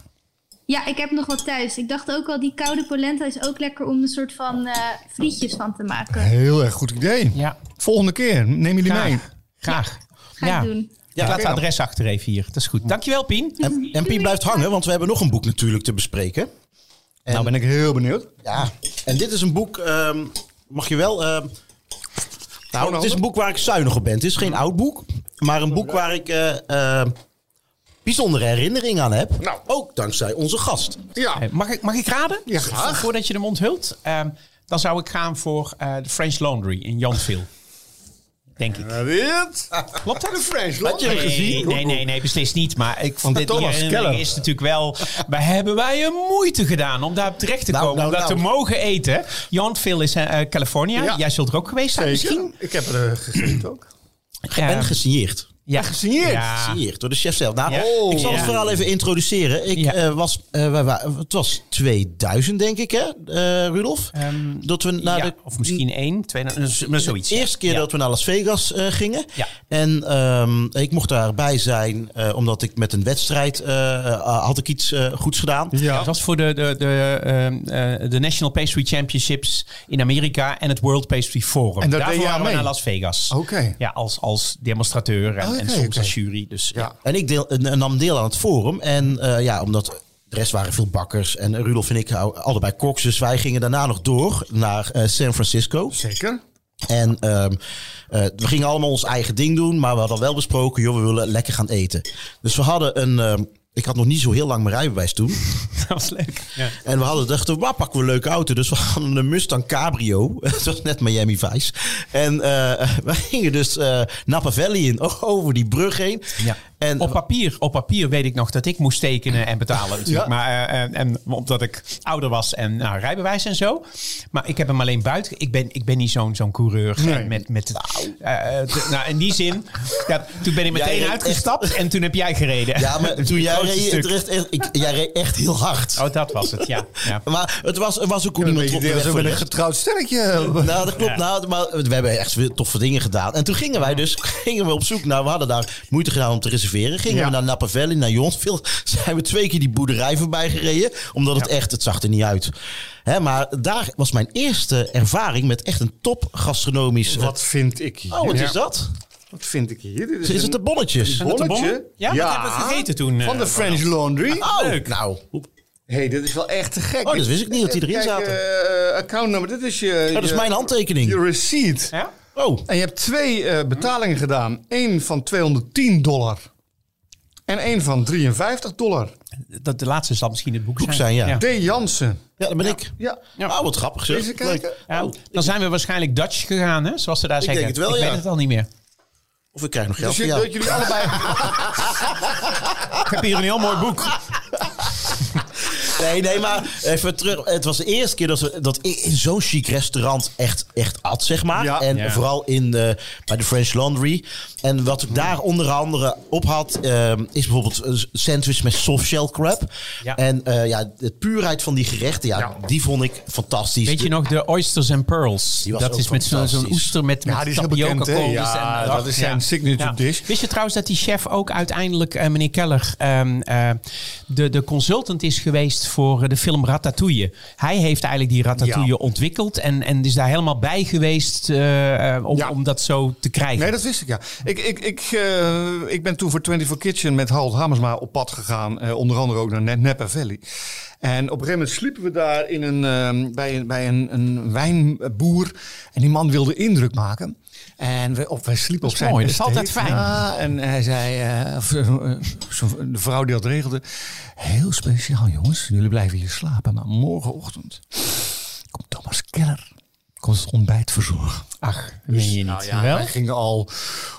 Ja, ik heb nog wat thuis. Ik dacht ook al, die koude polenta is ook lekker om een soort van eh, frietjes van te maken. Heel erg goed idee. Ja, Volgende keer neem je die mee. graag. Ga ja. ik doen. Ik laat het adres achter even hier. Dat is goed. Dankjewel, Pien. En, en Pien blijft hangen, want we hebben nog een boek natuurlijk te bespreken. En, Nou ben ik heel benieuwd. ja, en dit is een boek, ehm, mag je wel... ehm, nou, het is een boek waar ik zuinig op ben. Het is geen oud boek, maar een boek waar ik eh, eh, bijzondere herinneringen aan heb. Nou. Ook dankzij onze gast. Ja. Mag ik, mag ik raden? Ja, graag. Voordat je de mond hult. Ehm, dan zou ik gaan voor eh, de French Laundry in Janville. Denk ik. Dit? Klopt dat? De French Had je hem Nee, gezien? nee, nee, nee, beslist niet. Maar ik vond dit Thomas herinnering Keller. is natuurlijk wel... Wij hebben wij een moeite gedaan om daar terecht te Nou, komen. nou, om dat nou. te mogen eten. Jantville is eh, California. Ja. Jij zult er ook geweest zijn misschien. Ik heb er gegeten ook. Ja. En gesigneerd. Ja, gesigneerd? Ja. Gesigneerd door de chef zelf. Nou, Ja. ik zal Ja. het verhaal even introduceren. Ik Ja. eh, was, eh, het was 2000 denk ik hè, eh, Rudolf? Ehm, dat we naar ja, de of misschien één, twee, maar zoiets. De eerste keer ja. dat we naar Las Vegas eh, gingen. Ja. En ehm, ik mocht daarbij zijn eh, omdat ik met een wedstrijd had ik iets eh, goeds gedaan. Ja. Het was voor de, de, de, ehm, eh, de National Pastry Championships in Amerika en het World Pastry Forum. En daar Daarvoor deed jij waren we mee? naar Las Vegas. Oké. Ja, als, als demonstrateur en, Oh, en soms als jury. Dus ja. En ik deel, nam deel aan het forum. En eh, ja, omdat de rest waren veel bakkers. En Rudolf en ik hou allebei koks. Dus wij gingen daarna nog door naar eh, San Francisco. Zeker. En ehm, eh, we gingen allemaal ons eigen ding doen. Maar we hadden wel besproken, joh, we willen lekker gaan eten. Dus we hadden een... ehm, ik had nog niet zo heel lang mijn rijbewijs toen. Dat was leuk. Ja. En we hadden dachten, waar pakken we een leuke auto? Dus we hadden een Mustang Cabrio. Het was net Miami Vice. En eh wij gingen dus eh Napa Valley in, over die brug heen. Ja. En Op papier, op papier weet ik nog dat ik moest tekenen en betalen natuurlijk. Ja. Maar, eh, en, en omdat ik ouder was en nou, rijbewijs en zo. Maar ik heb hem alleen buiten. Ik ben, ik ben niet zo'n zo'n coureur. Nee. En met, met, eh, eh, de- nou, in die zin, ja, toen ben ik meteen uitgestapt en toen heb jij gereden. ja, maar toen jij reed, het reed echt, ik, jij reed echt heel hard. Oh, dat was het, ja. ja. Maar het was, er was ook hoe Een deel voor met een getrouwd stelletje. Nou, dat klopt. Ja. Nou, maar we hebben echt veel toffe dingen gedaan. En toen gingen wij dus gingen we op zoek naar... We hadden daar moeite gedaan om te reserveren. Gingen Ja. we naar Napa Valley, naar Jonsville. Zijn we twee keer die boerderij voorbij gereden. Omdat het echt... Het zag er niet uit. Hè, maar daar was mijn eerste ervaring met echt een top gastronomisch... Wat vind ik hier? Oh, wat Ja. is dat? Wat vind ik hier? Dit Is het een de bonnetjes? bonnetje? bonnen? Ja, dat hebben we gegeten toen, eh, Van de French Laundry. Oh, leuk. nou. hey, dit is wel echt te gek. Oh, dat wist ik niet dat die erin Kijk, zaten. eh, accountnummer, dit is je... Oh, dat is je- mijn handtekening. Je receipt. Ja? Oh, En je hebt twee eh, betalingen gedaan. Eén van 210 dollar. En één van 53 dollar. Dat, de laatste zal misschien het boek, Boek zijn, ja. D. Jansen. ja, dat ben ik. Ja. Oh, wat grappig zeg. Deze kijken. Leuk. Ja, Oh, dan zijn we waarschijnlijk Dutch gegaan, hè? zoals ze daar Ik zeggen. denk het wel, ik ja. weet het al niet meer. Of ik krijg nog geld Dus van je, jou. dat jullie allebei... Ik heb hier een heel mooi boek. Nee, nee, maar even terug. Het was de eerste keer dat, we, dat ik in zo'n chic restaurant echt, echt at, zeg maar. Ja. En Ja. vooral in de, bij de French Laundry. En wat ik daar onder andere op had, ehm, is bijvoorbeeld een sandwich met soft shell crab. Ja. En eh, ja, de puurheid van die gerechten, ja, die vond ik fantastisch. Weet je nog de oysters and pearls? Die was Dat is met zo'n oester met, met Ja, die is heel tapioca bekend, Ja, en- dat is zijn signature dish. Wist je trouwens dat die chef ook uiteindelijk, eh, meneer Keller, ehm, eh, de, de consultant is geweest voor eh, de film Ratatouille? Hij heeft eigenlijk die Ratatouille Ja. ontwikkeld en, en is daar helemaal bij geweest eh, eh, om, Ja. om dat zo te krijgen. Nee, dat wist ik, ja. Ik, ik, ik, ik ben toen voor 24 Kitchen met Harold Hamersma op pad gegaan. onder andere ook naar Napa Valley. En op een gegeven moment sliepen we daar in een, ehm, bij, een, bij een, een wijnboer. En die man wilde indruk maken. En we, of wij sliepen op zijn mooi, dat is altijd fijn. Ja, en hij zei, of, zo- de vrouw die dat regelde. Heel speciaal jongens, jullie blijven hier slapen. Maar morgenochtend komt Thomas Keller. Komt het ontbijt verzorgen. Ach, meen je niet. Nou ja, Wel? wij gingen al,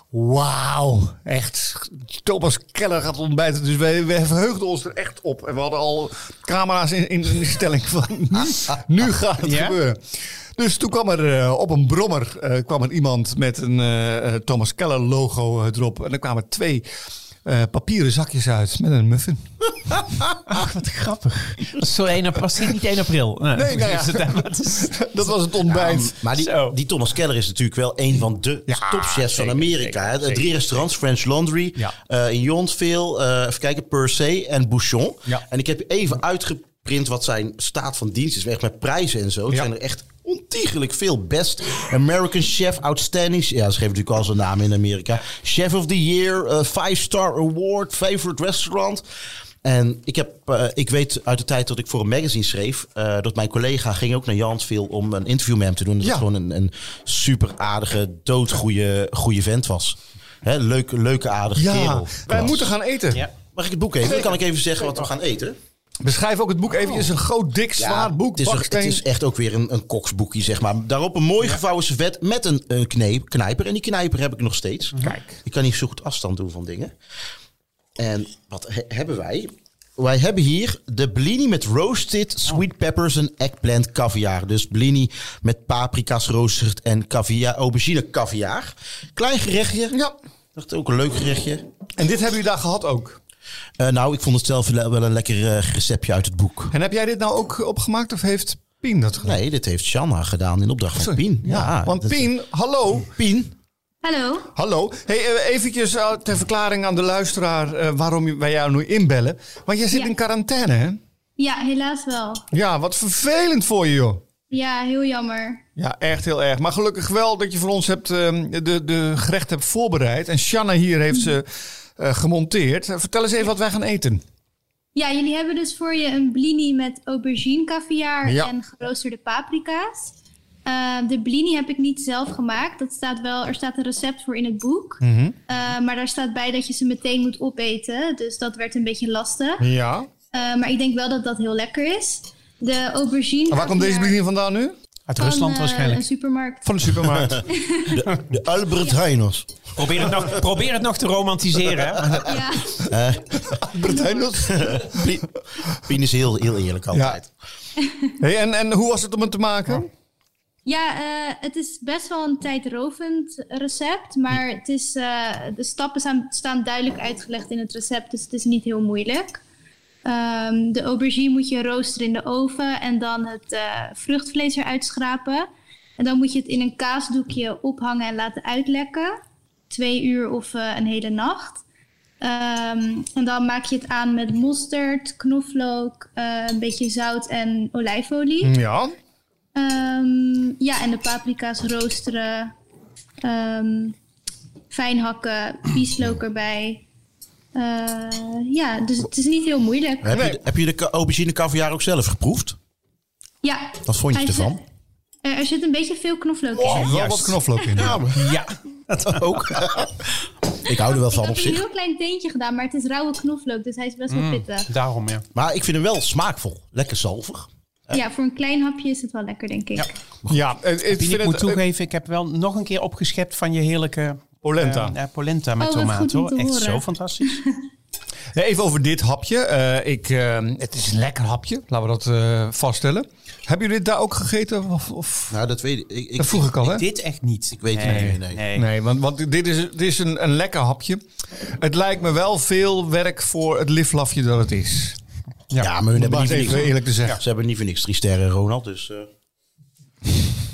wauw, echt. Thomas Keller gaat ontbijten. Dus wij, wij verheugden ons er echt op. En we hadden al camera's in, in, in de stelling van, nu, nu gaat het Ja? gebeuren. Dus toen kwam er eh, op een brommer eh, kwam er iemand met een eh, Thomas Keller logo erop. En er kwamen twee eh, papieren zakjes uit met een muffin. Ach, wat grappig. Zo 1 april. Was niet 1 april? Nee, Nee, nou ja. is het, dat was het ontbijt. Maar die, die Thomas Keller is natuurlijk wel een van de Ja, topchefs van Amerika. zeker, Drie restaurants, French Laundry, Ja. eh, in Yountville, eh even kijken, Per Se en Bouchon. Ja. En ik heb even uitgeprint wat zijn staat van dienst is. Echt met prijzen en zo. Het Ja. zijn er echt ontiegelijk veel. Best American Chef, Outstanding. Ja, ze geven natuurlijk al zijn naam in Amerika. Chef of the Year, eh, Five Star Award, Favorite Restaurant. En ik, heb, eh, ik weet uit de tijd dat ik voor een magazine schreef... eh, dat mijn collega ging ook naar Jansville om een interview met hem te doen. Dat Ja. het gewoon een, een super aardige, doodgoeie goede vent was. Hè, leuk, leuke, aardige Ja, kerel. wij moeten gaan eten. Ja. Mag ik het boek even? Dan kan ik even zeggen wat we gaan eten. Beschrijf ook het boek even. Het is een groot, dik, zwaar boek. Het is, het is echt ook weer een, een koksboekje, zeg maar. Daarop een mooi gevouwen servet met een, een knijper. En die knijper heb ik nog steeds. Kijk. Ik kan niet zo goed afstand doen van dingen. En wat he- hebben wij? Wij hebben hier de blini met roasted sweet peppers en eggplant caviar. Dus blini met paprika's roosterd en caviar, aubergine caviar. Klein gerechtje. Ja. Dat is ook een leuk gerechtje. En dit hebben jullie daar gehad ook. Eh, nou, ik vond het zelf wel een lekker eh, receptje uit het boek. En heb jij dit nou ook opgemaakt of heeft Pien dat gedaan? Nee, dit heeft Shanna gedaan in opdracht van Sorry. Pien. Ja, Want dat- Pien, hallo. Pien, Hallo. Hallo. Hey, eh, eventjes ter verklaring aan de luisteraar eh, waarom wij jou nu inbellen. Want jij zit Ja. in quarantaine, hè? Ja, helaas wel. Ja, wat vervelend voor je, joh. Ja, heel jammer. Ja, echt heel erg. Maar gelukkig wel dat je voor ons hebt, eh, de, de gerechten hebt voorbereid. En Shanna hier heeft ze gemonteerd. Eh, vertel eens even wat wij gaan eten. Ja, jullie hebben dus voor je een blini met aubergine caviar Ja. en geroosterde paprika's. Eh, de blini heb ik niet zelf gemaakt. Dat staat wel, er staat een recept voor in het boek. Mhm. Eh, maar daar staat bij dat je ze meteen moet opeten. Dus dat werd een beetje lastig. Ja. Eh, maar ik denk wel dat dat heel lekker is. De aubergine waar komt deze blini vandaan nu? Uit van, Rusland waarschijnlijk. Een supermarkt. Van de supermarkt. de, de Albert Heijners. Probeer het, nog, probeer het nog te romantiseren. hè. Ja. Bretainers. Pien, is heel, heel eerlijk altijd. Hey, en, en hoe was het om het te maken? Ja, eh, het is best wel een tijdrovend recept, maar het is, eh, de stappen staan, staan duidelijk uitgelegd in het recept, dus het is niet heel moeilijk. Ehm, de aubergine moet je roosteren in de oven en dan het eh, vruchtvlees eruit schrapen. En dan moet je het in een kaasdoekje ophangen en laten uitlekken. Twee uur of eh, een hele nacht. Ehm, en dan maak je het aan met mosterd, knoflook, eh, een beetje zout en olijfolie. Ja. Ehm, ja, en de paprika's roosteren. ehm, fijn hakken, bieslook erbij. Eh, ja, dus het is niet heel moeilijk. Heb, je, heb je de aubergine caviar ook zelf geproefd? Ja. Wat vond je Hij ervan? Zit- er, zit een beetje veel knoflook in. hè? Wel wat knoflook in. Ja, Dat ook. ik hou er wel van Ik op heb een zich. heel klein teentje gedaan, maar het is rauwe knoflook, dus hij is best wel pittig. daarom ja. Maar ik vind hem wel smaakvol. Lekker zalvig. Ja, voor een klein hapje is het wel lekker, denk ik. Ja, het, ik Pien, vind ik het... moet toegeven, ik heb wel nog een keer opgeschept van je heerlijke Polenta. eh, eh, polenta met Oh, tomaat. Hoor. Echt horen. zo fantastisch. Even over dit hapje. Eh, ik, eh, het is een lekker hapje, laten we dat eh, vaststellen. Hebben jullie dit daar ook gegeten? Of, of? Nou, dat weet ik. ik, ik Dat vroeg ik al, hè? Dit echt niet. Ik weet het niet meer, nee. Nee, want, want dit is, dit is een, een lekker hapje. Het lijkt me wel veel werk voor het liflafje dat het is. Ja, maar hun Om hebben niet voor even niks. eerlijk te zeggen. Ze hebben niet voor niks drie sterren, Ronald. Dus. eh,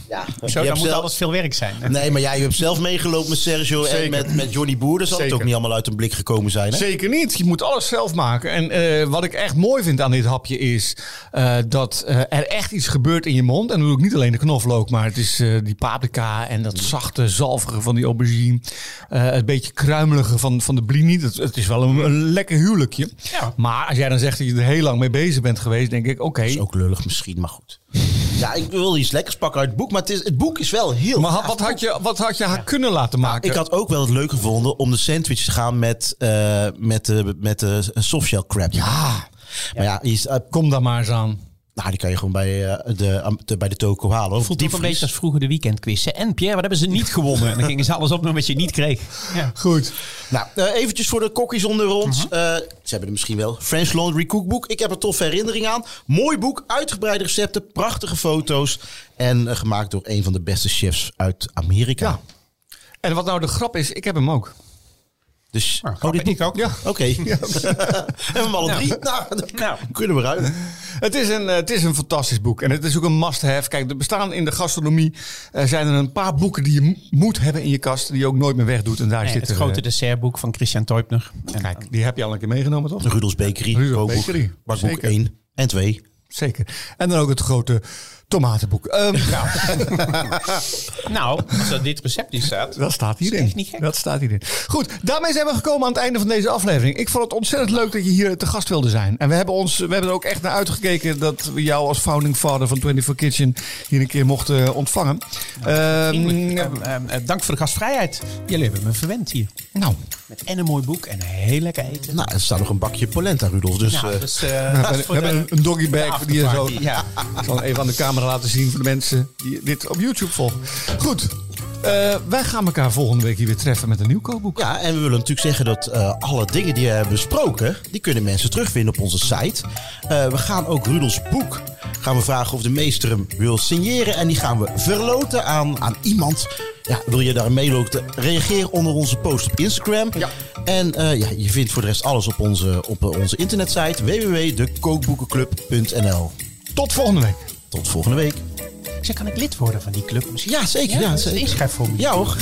ja, Zo, dan moet zelf- alles veel werk zijn. Nee, maar jij hebt zelf meegelopen met Sergio en met, met Johnny Boer. Dan zal het ook niet allemaal uit een blik gekomen zijn. Hè? Zeker niet. Je moet alles zelf maken. En eh, wat ik echt mooi vind aan dit hapje is eh, dat eh, er echt iets gebeurt in je mond. En dan doe ik niet alleen de knoflook, maar het is die paprika en dat zachte, zalvige van die aubergine. Het beetje kruimelige van, van de blini. Het, het is wel een, een lekker huwelijkje. Ja. Maar als jij dan zegt dat je er heel lang mee bezig bent geweest, denk ik, oké. Dat is ook lullig misschien, maar goed. Ja, ik wil iets lekkers pakken uit het boek. Maar het, is, het boek is wel heel Maar wat had je, wat had je haar kunnen laten maken? Ik had ook wel het leuk gevonden om de sandwich te gaan met, eh met, de met de softshell crab. Ja, Maar ja, is, eh, kom daar maar eens aan. Nou, die kan je gewoon bij, eh, de, de, bij de toko halen. Voelt ook een beetje als vroeger de weekendquiz. hè? En Pierre, wat hebben ze niet gewonnen? En dan gingen ze alles opnoemen wat je niet kreeg. Ja. Goed. Nou, eh, eventjes voor de kokkies onder ons. Eh, ze hebben er misschien wel. French Laundry Cookbook. Ik heb er toffe herinnering aan. Mooi boek, uitgebreide recepten, prachtige foto's. En gemaakt door een van de beste chefs uit Amerika. Ja. En wat nou de grap is, ik heb hem ook. Dus, Oh, dit boek ook. Ja. Oké. Hebben we hem alle drie? Nou, Nou. kunnen we eruit. Het is, een, het is een fantastisch boek. En het is ook een must-have. Kijk, er bestaan in de gastronomie eh, zijn er een paar boeken die je mo- moet hebben in je kast. Die je ook nooit meer wegdoet. En daar Nee, zit het er, grote eh, dessertboek van Christian Teubner. En, Kijk, die heb je al een keer meegenomen, toch? Rudolfs Bakery. Rudolfs kookboek, Bakery, Bakboek zeker. 1 en 2. Zeker. En dan ook het grote tomatenboek. Ehm, Nou, als er dit recept in staat. Dat staat is hierin. echt niet gek. Dat staat hierin. Goed, daarmee zijn we gekomen aan het einde van deze aflevering. Ik vond het ontzettend leuk dat je hier te gast wilde zijn. En we hebben, ons, we hebben er ook echt naar uitgekeken dat we jou als founding father van 24 Kitchen hier een keer mochten ontvangen. Ehm, Vriendelijk. Eh, eh, eh, dank voor de gastvrijheid. Jullie hebben me verwend hier. nou, Met en een mooi boek en heel lekker eten. Nou, er staat nog een bakje polenta, Rudolf. Dus Nou, eh, dus, eh, we dat hebben, een doggy bag die je zo... Ja. Ik zal hem even aan de camera laten zien voor de mensen die dit op YouTube volgen. Goed, eh, wij gaan elkaar volgende week hier weer treffen met een nieuw kookboek. Ja, en we willen natuurlijk zeggen dat eh, alle dingen die we hebben besproken, die kunnen mensen terugvinden op onze site. Eh, we gaan ook Rudels boek, gaan we vragen of de meester hem wil signeren. En die gaan we verloten aan, aan iemand. Ja, wil je daar meeloten? Reageer onder onze post op Instagram. Ja. En eh, ja, je vindt voor de rest alles op onze, op onze internetsite www.dekookboekenclub.nl Tot volgende week. Tot volgende week. Zeg, kan ik lid worden van die club misschien? Ja, zeker. Ja, is zeker. inschrijfformulier. Ja hoor.